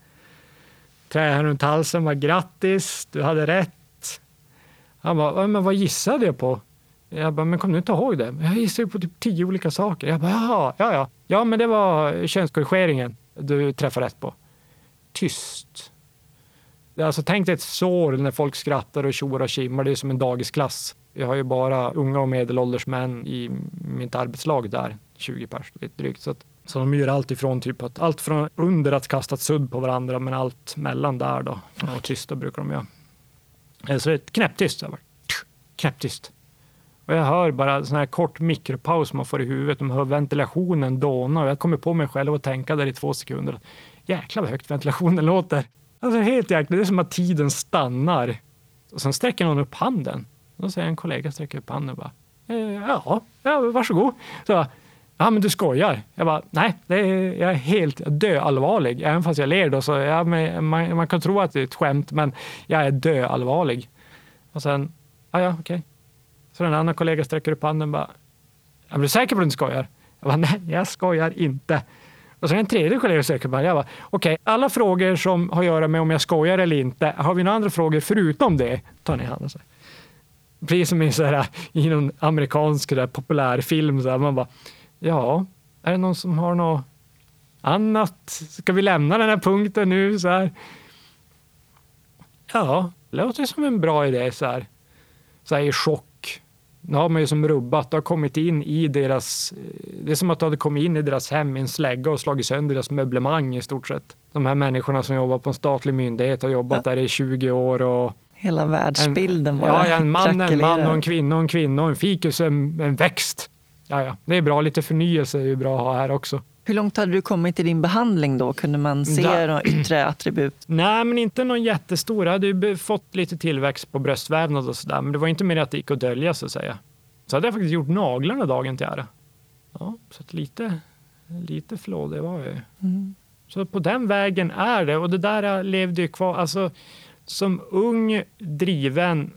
Trär runt halsen, var grattis, du hade rätt. Han bara, men vad gissade jag på? Jag bara, men kom du inte ihåg det? Jag gissade på typ tio olika saker. Jag bara, jaha, ja, ja. Ja, men det var könskorrigeringen du träffade rätt på. Tyst. Alltså, tänk dig ett sår när folk skrattar och tjoar och kimmar. Det är som en dagisklass. Jag har ju bara unga och medelålders män i mitt arbetslag där, 20 pers drygt. Så, att, så de gör allt ifrån typ att allt från under att kasta sudd på varandra, men allt mellan där då. Och tysta brukar de göra. Eh, så det är knäpptyst. Knäpptyst. Och jag hör bara sån här kort mikropaus man får i huvudet. De hör ventilationen dåna och jag kommer på mig själv att tänka där i två sekunder. Jäklar vad högt ventilationen låter. Alltså helt jäkla, det är som att tiden stannar. Och sen sträcker någon upp handen. Då säger en kollega, sträcker upp handen och bara, eh, ja, ja, varsågod. Så, ja, men du skojar. Jag bara, nej, det är, jag är helt döallvarlig. Även fast jag ler då, så ja, man, man, kan tro att det är ett skämt, men jag är döallvarlig. Och sen, ja, ja, okej. Okay. Så den andra kollegan sträcker upp handen och bara, är du säker på att du inte skojar? Jag bara, nej, jag skojar inte. Och sen en tredje kollega sträcker upp handen. Jag bara, okej, okay, alla frågor som har att göra med om jag skojar eller inte, har vi några andra frågor förutom det? Tar ni handen så precis som i, så här, i någon amerikansk där, populärfilm. Så här, man bara, ja, är det någon som har något annat? Ska vi lämna den här punkten nu? Så här? Ja, det låter som en bra idé. Så här, så här i chock. Nu har man ju som rubbat, det har kommit in i deras... Det är som att det hade kommit in i deras hem i en slägga och slagit sönder deras möblemang i stort sett. De här människorna som jobbar på en statlig myndighet har jobbat ja. där i 20 år och Hela världsbilden bara Ja, en man en man och en kvinna och en kvinna och en fikus en, en växt. Ja, ja, det är bra. Lite förnyelse är ju bra att ha här också. Hur långt hade du kommit i din behandling då? Kunde man se da. några yttre attribut? Nej, men inte någon jättestor. Jag hade ju fått lite tillväxt på bröstvävnad och sådär, men det var inte mer att det gick att dölja så att säga. Så hade jag faktiskt gjort naglarna dagen till ära. Ja, så lite, lite flådig var jag ju. Mm. Så på den vägen är det och det där levde ju kvar. Alltså, som ung, driven,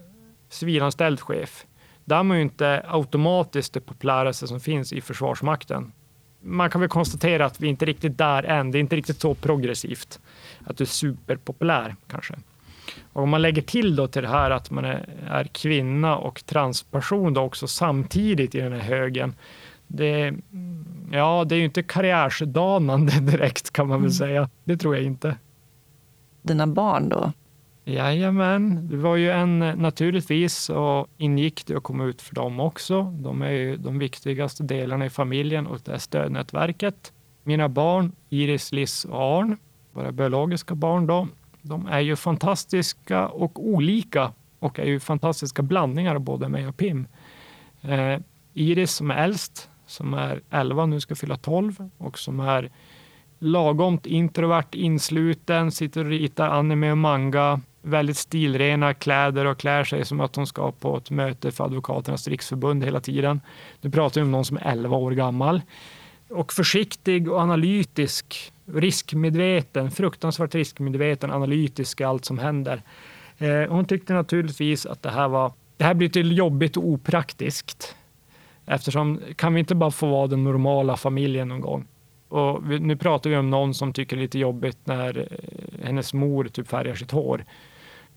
civilanställd chef, där är man ju inte automatiskt det populäraste som finns i Försvarsmakten. Man kan väl konstatera att vi inte riktigt där än. Det är inte riktigt så progressivt att du är superpopulär kanske. Och om man lägger till då till det här att man är, är kvinna och transperson då också samtidigt i den här högen. Det, ja, det är ju inte karriärsdanande direkt kan man väl mm. säga. Det tror jag inte. Dina barn då? Jajamän, det var ju en eh, naturligtvis och ingick det att komma ut för dem också. De är ju de viktigaste delarna i familjen och det är stödnätverket. Mina barn, Iris, Liss och Arn, våra biologiska barn då, de är ju fantastiska och olika och är ju fantastiska blandningar av både mig och Pim. Eh, Iris som är äldst, som är 11 nu ska fylla 12 och som är lagomt introvert, insluten, sitter och ritar anime och manga, väldigt stilrena kläder och klär sig som att hon ska på ett möte för Advokaternas riksförbund hela tiden. Nu pratar vi om någon som är 11 år gammal. Och försiktig och analytisk, riskmedveten, fruktansvärt riskmedveten, analytisk i allt som händer. Eh, hon tyckte naturligtvis att det här var det här blir till jobbigt och opraktiskt. Eftersom, kan vi inte bara få vara den normala familjen någon gång? Och vi, nu pratar vi om någon som tycker det är lite jobbigt när eh, hennes mor typ färgar sitt hår.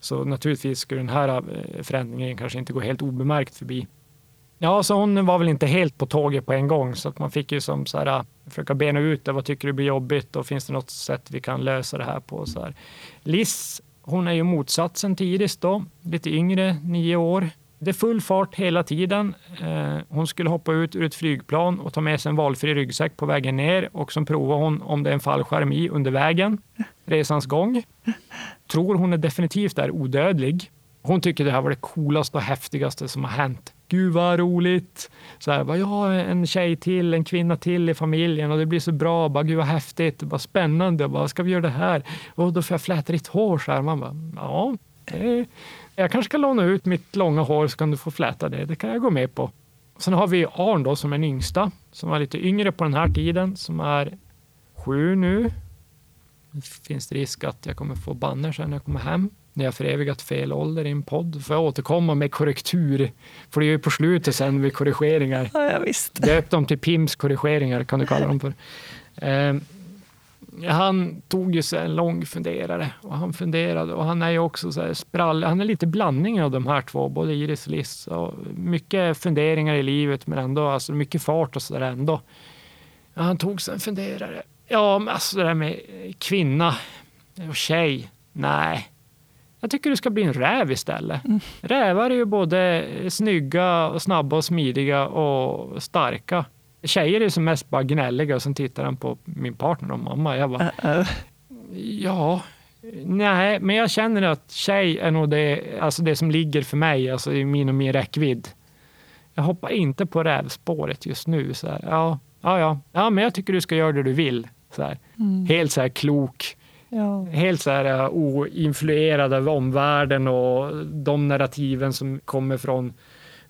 Så naturligtvis skulle den här eh, förändringen kanske inte gå helt obemärkt förbi. Ja, så hon var väl inte helt på tåget på en gång så att man fick ju som så här eh, försöka bena ut det. Vad tycker du blir jobbigt och finns det något sätt vi kan lösa det här på? Så här. Hon är ju motsatsen till Iris då, lite yngre, nio år. Det är full fart hela tiden. Eh, hon skulle hoppa ut ur ett flygplan och ta med sig en valfri ryggsäck på vägen ner och som provar hon om det är en fallskärm i under vägen, resans gång. Tror hon är definitivt är odödlig. Hon tycker det här var det coolaste och häftigaste som har hänt. Gud vad roligt! Så här, bara, ja, en tjej till, en kvinna till i familjen och det blir så bra. Bara, Gud vad häftigt, bara spännande. Bara, ska vi göra det här? Och då får jag fläta ditt hår. Så här. Man bara, ja, det, jag kanske ska låna ut mitt långa hår så kan du få fläta det. Det kan jag gå med på. Sen har vi Arn då, som är den yngsta, som var lite yngre på den här tiden, som är sju nu. Det finns risk att jag kommer få banner sen när jag kommer hem när jag förevigat fel ålder i en podd. Får jag återkomma med korrektur. För det är ju på slutet sen med korrigeringar. Ja, visst. Döp dem till Pims korrigeringar kan du kalla dem för. Han tog ju sig en lång funderare och han funderade och han är ju också så här sprall. Han är lite blandning av de här två, både Iris och Liss. Och mycket funderingar i livet men ändå alltså mycket fart och så där ändå. Ja, han tog sig en funderare. Ja, men alltså det där med kvinna och tjej. Nej, jag tycker du ska bli en räv istället. Mm. Rävar är ju både snygga, och snabba och smidiga och starka. Tjejer är som mest bara gnälliga och sen tittar han på min partner och mamma. Jag bara, uh -uh. ja, nej, men jag känner att tjej är nog det, alltså det som ligger för mig, alltså i min och min räckvidd. Jag hoppar inte på rävspåret just nu. Så här, ja, ja, ja, ja, men jag tycker du ska göra det du vill. Så här. Mm. Helt så här klok Ja. Helt så här uh, oinfluerad av omvärlden och de narrativen som kommer från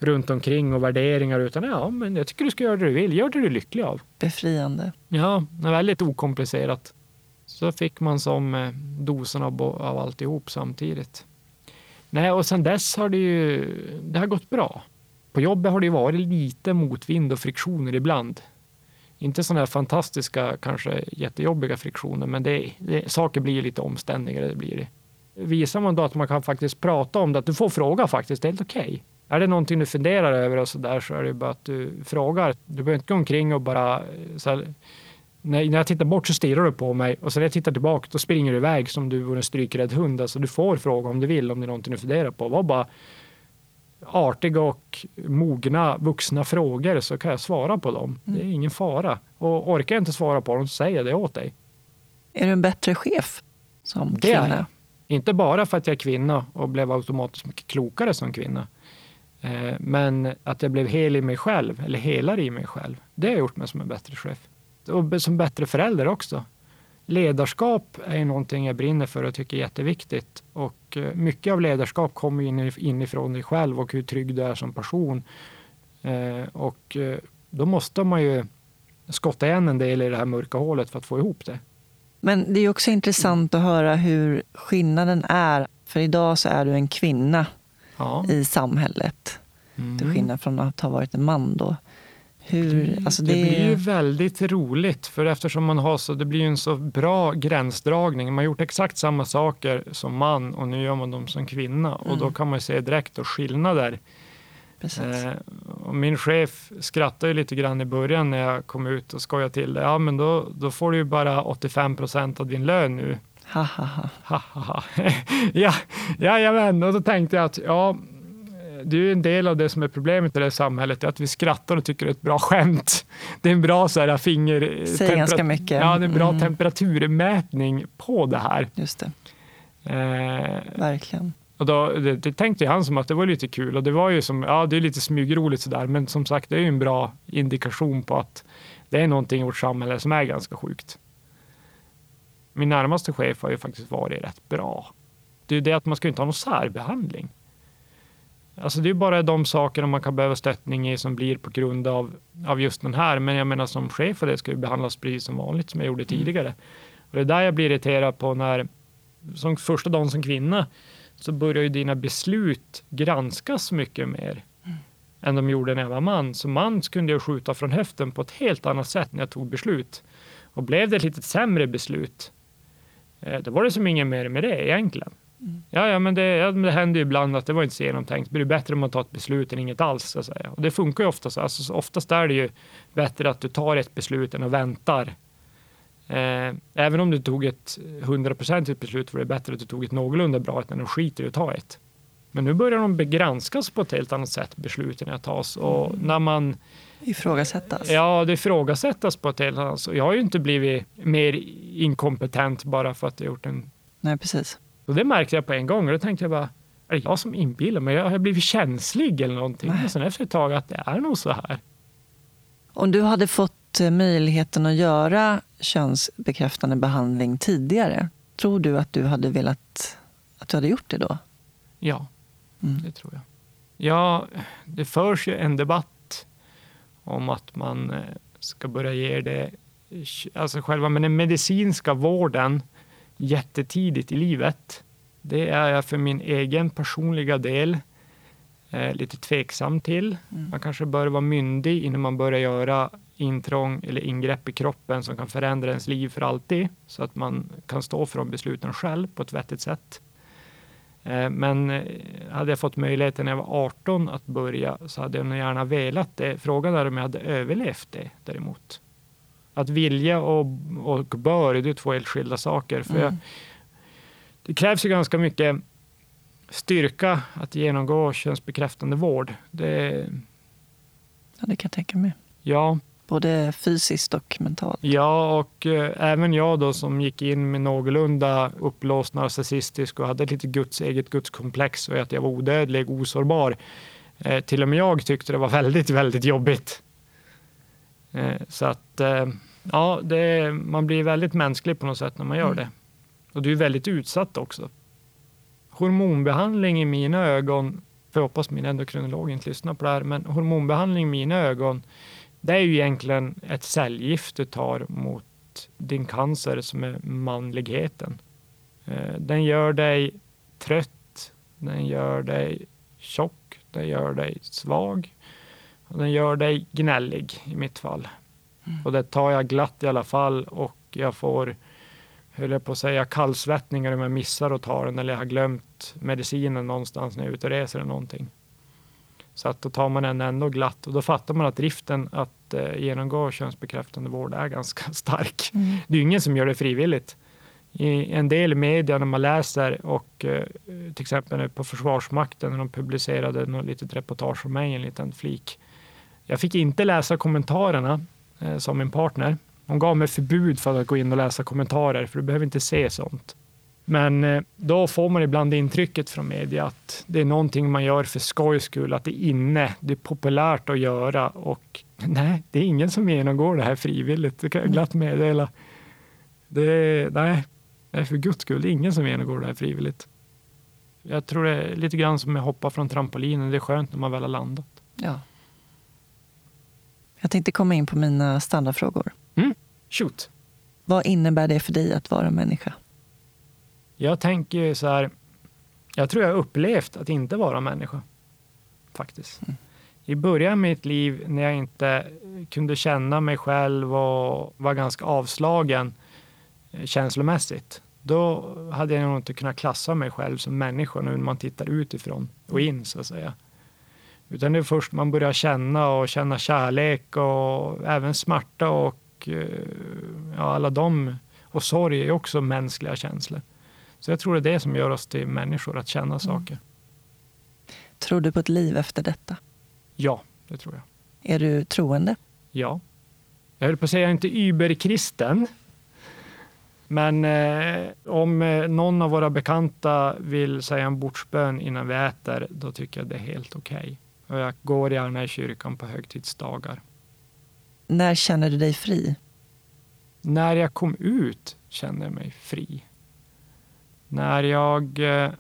runt omkring och värderingar utan ja, men jag tycker du ska göra det du vill. Gör det du är lycklig av. Befriande. Ja, väldigt okomplicerat. Så fick man som eh, dosen av, av alltihop samtidigt. Nej, och sen dess har det ju det har gått bra. På jobbet har det varit lite motvind och friktioner ibland. Inte sådana här fantastiska, kanske jättejobbiga friktioner, men det, det, saker blir lite omständigare. Det blir det. Visar man då att man kan faktiskt prata om det, att du får fråga faktiskt, det är helt okej. Okay. Är det någonting du funderar över och så där så är det bara att du frågar. Du behöver inte gå omkring och bara här, när, jag tittar bort så stirrar du på mig och sen när jag tittar tillbaka då springer du iväg som du vore en strykrädd hund. Alltså du får fråga om du vill om det är någonting du funderar på. Var bara artiga och mogna vuxna frågor så kan jag svara på dem. Mm. Det är ingen fara. Och orkar jag inte svara på dem så säger jag det åt dig. Är du en bättre chef som det kvinna? Är Inte bara för att jag är kvinna och blev automatiskt mycket klokare som kvinna. Eh, men att jag blev hel i mig själv, eller helare i mig själv. Det har gjort mig som en bättre chef. Och som bättre förälder också ledarskap är någonting jag brinner för och tycker är jätteviktigt. Och eh, mycket av ledarskap kommer inifrån dig själv och hur trygg du är som person. Eh, och då måste man ju skotta igen en del i det här mörka hålet för att få ihop det. Men det är också intressant att höra hur skillnaden är. För idag så är du en kvinna ja. i samhället. Mm. Till skillnad från att ha varit en man då. Hur, det, alltså det, det blir ju väldigt roligt, för eftersom man har så, det blir en så bra gränsdragning. Man har gjort exakt samma saker som man och nu gör man dem som kvinna. Mm. Och då mm. kan man se direkt och skillnader. Eh, och min chef skrattade ju lite grann i början när jag kom ut och skojade till det. Ja, men då, då får du ju bara 85 procent av din lön nu. Ha, ha, ha. ha, ha. ja, jajamän, och då tänkte jag att ja, det är en del av det som är problemet i det här samhället, att vi skrattar och tycker det är ett bra skämt. Det är en bra så här, finger... Säger ganska mycket. Ja, det är en bra mm. temperaturmätning på det här. Just det. Eh, Verkligen. Och då, det, det, tänkte han som att det var lite kul och det var ju som, ja det är lite smygroligt sådär, men som sagt det är ju en bra indikation på att det är någonting i vårt samhälle som är ganska sjukt. Min närmaste chef har ju faktiskt varit rätt bra. Det är ju det att man ska inte ha någon särbehandling. Alltså det är bara de sakerna man kan behöva stöttning i som blir på grund av, av just den här. Men jag menar som chef för det ska ju behandlas precis som vanligt som jag gjorde mm. tidigare. Och det är där jag blir irriterad på när, som första dagen som kvinna, så börjar ju dina beslut granskas mycket mer mm. än de gjorde när jag var man. Som man kunde jag skjuta från höften på ett helt annat sätt när jag tog beslut. Och blev det ett lite sämre beslut, då var det som inget mer med det egentligen. Mm. Ja, ja, men det, ja, det händer ju ibland att det var inte så genomtänkt. Det är bättre om man tar ett beslut än inget alls. Så att säga. Och det funkar ju oftast. Alltså, oftast är det ju bättre att du tar ett beslut än att väntar. Eh, även om du tog ett hundraprocentigt beslut var det bättre att du tog ett någorlunda bra än att skiter i att ta ett. Men nu börjar de begranskas på ett helt annat sätt, besluten jag tas. Och mm. när man Ifrågasättas? Ja, det ifrågasättas på ett helt annat sätt. Jag har ju inte blivit mer inkompetent bara för att jag gjort en Nej, precis. Och det märkte jag på en gång och då tänkte jag bara, är det jag som inbillar mig? Jag har blivit känslig eller någonting. Nej. Och sen efter ett tag att det är nog så här. Om du hade fått eh, möjligheten att göra könsbekräftande behandling tidigare, tror du att du hade velat att du hade gjort det då? Ja, mm. det tror jag. Ja, det förs ju en debatt om att man eh, ska börja ge det, alltså själva med den medicinska vården jättetidigt i livet. Det är jag för min egen personliga del eh, lite tveksam till. Mm. Man kanske bör vara myndig innan man börjar göra intrång eller ingrepp i kroppen som kan förändra ens liv för alltid så att man kan stå för de besluten själv på ett vettigt sätt. Eh, men eh, hade jag fått möjligheten när jag var 18 att börja så hade jag nog gärna velat det. Frågan är om jag hade överlevt det däremot. Att vilja och, och bör är två helt skilda saker. För mm. jag, det krävs ju ganska mycket styrka att genomgå könsbekräftande vård. Det, ja, det kan jag tänka mig. Ja. Både fysiskt och mentalt. Ja, och eh, även jag då som gick in med någorlunda upplåst narcissistisk och hade lite Guds, eget gudskomplex och att jag var odödlig, osårbar. Eh, till och med jag tyckte det var väldigt, väldigt jobbigt. Eh, så att eh, ja, det, man blir väldigt mänsklig på något sätt när man gör mm. det. Och du är väldigt utsatt också. Hormonbehandling i mina ögon, för jag hoppas min endokrinolog inte lyssnar på det här, men hormonbehandling i mina ögon, det är ju egentligen ett cellgift du tar mot din cancer som är manligheten. Eh, den gör dig trött, den gör dig tjock, den gör dig svag, och den gör dig gnällig i mitt fall. Mm. Och det tar jag glatt i alla fall och jag får, höll jag på att säga, kallsvettningar om jag missar att ta den eller jag har glömt medicinen någonstans när jag är ute och reser eller någonting. Så att då tar man den ändå glatt och då fattar man att driften att eh, genomgå könsbekräftande vård är ganska stark. Mm. Det är ingen som gör det frivilligt. I en del media när man läser och eh, till exempel på Försvarsmakten när de publicerade något litet reportage om mig, en liten flik jag fick inte läsa kommentarerna eh, som min partner. Hon gav mig förbud för att gå in och läsa kommentarer, för du behöver inte se sånt. Men eh, då får man ibland intrycket från media att det är någonting man gör för skojs skull, att det är inne, det är populärt att göra och nej, det är ingen som genomgår det här frivilligt. Det kan jag glatt meddela. Det, nej, nej, för guds skull, det är ingen som genomgår det här frivilligt. Jag tror det är lite grann som att hoppa från trampolinen. Det är skönt när man väl har landat. Ja. Jag tänkte komma in på mina standardfrågor. Mm. Shoot. Vad innebär det för dig att vara människa? Jag tänker så här. Jag tror jag har upplevt att inte vara människa. faktiskt. I början av mitt liv när jag inte kunde känna mig själv och var ganska avslagen eh, känslomässigt, då hade jag nog inte kunnat klassa mig själv som människa nu när man tittar utifrån och in så att säga. Utan det är först man börjar känna och känna kärlek och även smärta och eh, ja, alla de och sorg är också mänskliga känslor. Så jag tror det är det som gör oss till människor, att känna saker. Tror du på ett liv efter detta? Ja, det tror jag. Är du troende? Ja. Jag höll på att säga, jag är inte überkristen. Men eh, om eh, någon av våra bekanta vill säga en bordsbön innan vi äter, då tycker jag det är helt okej. Okay. Och jag går gärna i kyrkan på högtidsdagar. När känner du dig fri? När jag kom ut kände jag mig fri. När jag eh,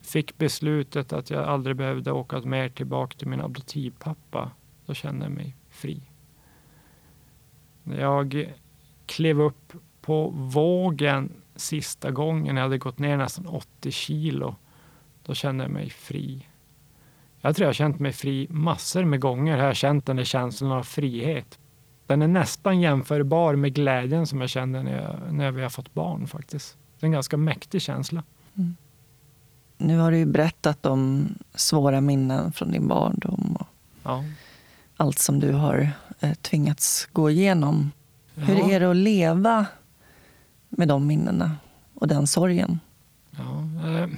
fick beslutet att jag aldrig behövde åka mer tillbaka till min adoptivpappa, då kände jag mig fri. När jag klev upp på vågen sista gången, jag hade gått ner nästan 80 kilo, då kände jag mig fri. Jag tror jag har känt mig fri massor med gånger. Har jag känt den där känslan av frihet. Den är nästan jämförbar med glädjen som jag kände när, jag, när vi har fått barn faktiskt. Det är en ganska mäktig känsla. Mm. Nu har du ju berättat om svåra minnen från din barndom och ja. allt som du har eh, tvingats gå igenom. Ja. Hur är det att leva med de minnena och den sorgen? Ja, eh,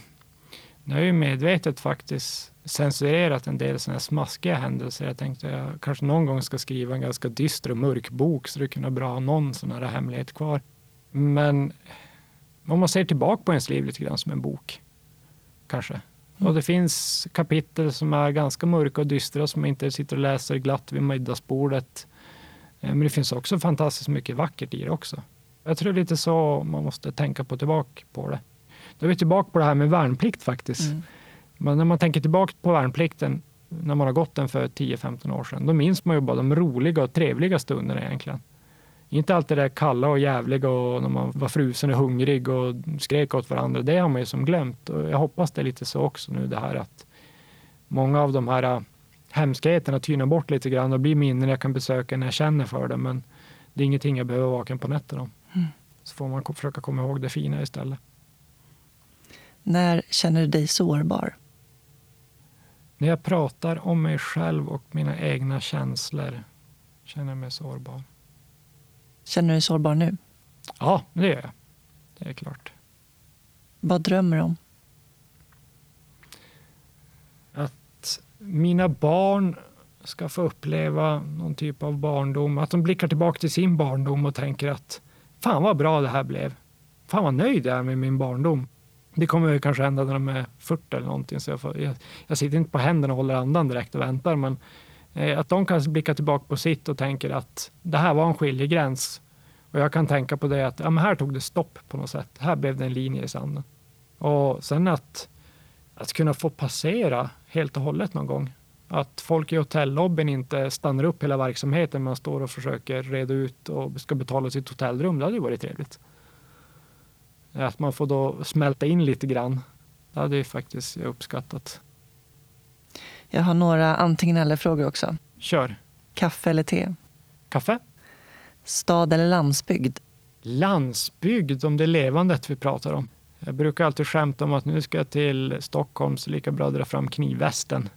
jag har ju medvetet faktiskt censurerat en del sådana smaskiga händelser. Jag tänkte att jag kanske någon gång ska skriva en ganska dyster och mörk bok så det kunde bra ha någon sån här hemlighet kvar. Men om man ser tillbaka på ens liv lite grann som en bok, kanske. Mm. Och det finns kapitel som är ganska mörka och dystra som man inte sitter och läser glatt vid middagsbordet. Eh, men det finns också fantastiskt mycket vackert i det också. Jag tror lite så man måste tänka på tillbaka på det. Då är vi tillbaka på det här med värnplikt faktiskt. Mm. Men när man tänker tillbaka på värnplikten när man har gått den för 10-15 år sedan, då minns man ju bara de roliga och trevliga stunderna egentligen. Inte allt det där kalla och jävliga och när man var frusen och hungrig och skrek åt varandra. Det har man ju som glömt. Och jag hoppas det är lite så också nu det här att många av de här äh, hemskheterna tynar bort lite grann och blir minnen jag kan besöka när jag känner för det. Men det är ingenting jag behöver vara vaken på nätterna om. Mm. Så får man försöka komma ihåg det fina istället. När känner du dig sårbar? När jag pratar om mig själv och mina egna känslor känner jag mig sårbar. Känner du dig sårbar nu? Ja, det gör jag. Det är klart. Vad drömmer du om? Att mina barn ska få uppleva någon typ av barndom. Att de blickar tillbaka till sin barndom och tänker att fan vad bra det här blev. Fan vad nöjd jag är med min barndom. Det kommer kanske hända när de är 40 eller någonting. Så jag, får, jag, jag sitter inte på händerna och håller andan direkt och väntar. Men Eh, att de kan blicka tillbaka på sitt och tänker att det här var en skiljegräns. Och jag kan tänka på det att ja, men här tog det stopp på något sätt. Här blev det en linje i sanden. Och sen att, att kunna få passera helt och hållet någon gång. Att folk i hotellobbyn inte stannar upp hela verksamheten. Man står och försöker reda ut och ska betala sitt hotellrum. Det hade ju varit trevligt. Att man får då smälta in lite grann. Det hade ju faktiskt jag uppskattat. Jag har några antingen eller-frågor också. Kör. Kaffe eller te? Kaffe. Stad eller landsbygd? Landsbygd, om det är levandet vi pratar om. Jag brukar alltid skämta om att nu ska jag till Stockholm så lika bra dra fram knivvästen.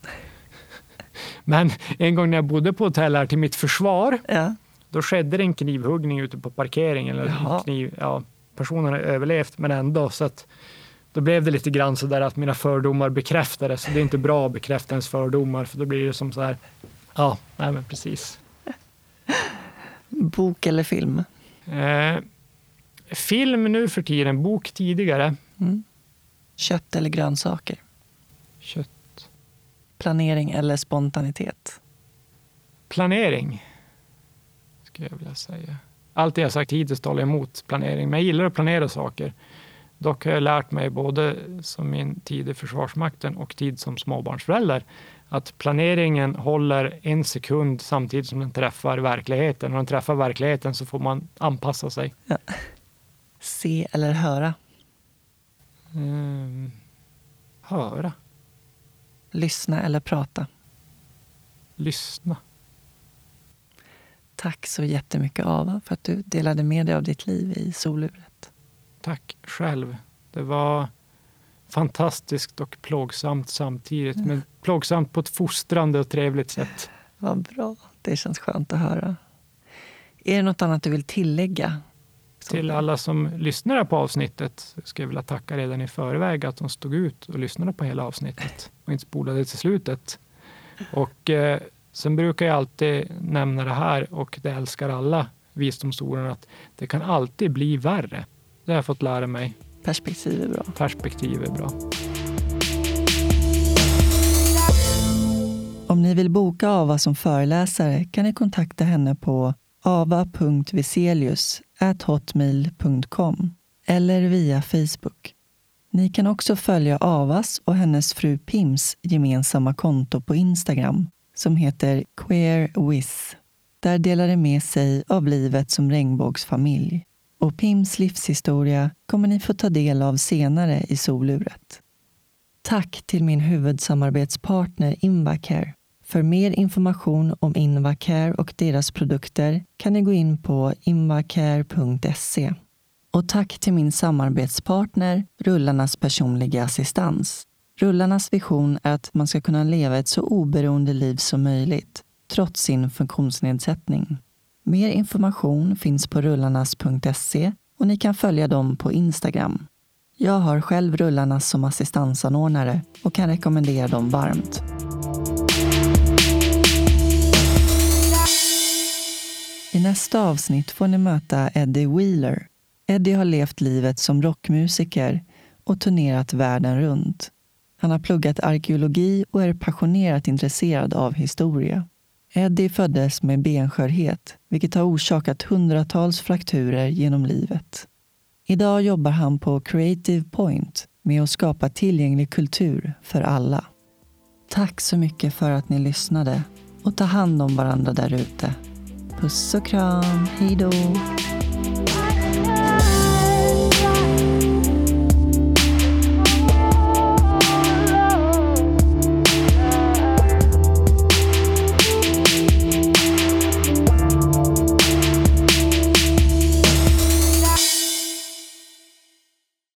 Men en gång när jag bodde på hotell här till mitt försvar, ja. då skedde det en knivhuggning ute på parkeringen. Eller kniv, ja, personen har överlevt, men ändå. Så att, då blev det lite grann så där att mina fördomar bekräftades. Det är inte bra att bekräfta ens fördomar, för då blir det som så här, ja, nej men precis. Bok eller film? Eh, film nu för tiden, bok tidigare. Mm. Kött eller grönsaker? Kött. Planering eller spontanitet? Planering, skulle jag vilja säga allt det jag sagt hittills talar emot planering, men jag gillar att planera saker. Dock har jag lärt mig både som min tid i Försvarsmakten och tid som småbarnsförälder att planeringen håller en sekund samtidigt som den träffar verkligheten. När den träffar verkligheten så får man anpassa sig. Ja. Se eller höra? Mm, höra. Lyssna eller prata? lyssna. Tack så jättemycket Ava för att du delade med dig av ditt liv i soluret. Tack själv. Det var fantastiskt och plågsamt samtidigt. Ja. Men plågsamt på ett fostrande och trevligt sätt. Vad bra. Det känns skönt att höra. Är det något annat du vill tillägga? Till alla som lyssnar på avsnittet ska jag vilja tacka redan i förväg att de stod ut och lyssnade på hela avsnittet och inte spolade till slutet. Och eh, sen brukar jag alltid nämna det här och det älskar alla visdomsorden att det kan alltid bli värre. Det har jag fått lära mig. Perspektiv är bra. Perspektiv är bra. Om ni vill boka Ava som föreläsare kan ni kontakta henne på ava.veselius.hotmail.com eller via Facebook. Ni kan också följa Avas och hennes fru Pims gemensamma konto på Instagram som heter QueerWiz. Där delar de med sig av livet som regnbågsfamilj. Och Pims livshistoria kommer ni få ta del av senare i soluret. Tack till min huvudsamarbetspartner Invacare för mer information om Invacare och deras produkter kan ni gå in på invacare.se. Och tack till min samarbetspartner Rullarnas personliga assistans. Rullarnas vision är att man ska kunna leva ett så oberoende liv som möjligt, trots sin funktionsnedsättning. Mer information finns på rullarnas.se och ni kan följa dem på Instagram. Jag har själv Rullarnas som assistansanordnare och kan rekommendera dem varmt. I nästa avsnitt får ni möta Eddie Wheeler. Eddie har levt livet som rockmusiker och turnerat världen runt. Han har pluggat arkeologi och är passionerat intresserad av historia. Eddie föddes med benskörhet, vilket har orsakat hundratals frakturer genom livet. Idag jobbar han på Creative Point med att skapa tillgänglig kultur för alla. Tack så mycket för att ni lyssnade och ta hand om varandra där ute. Puss och kram. Hej då.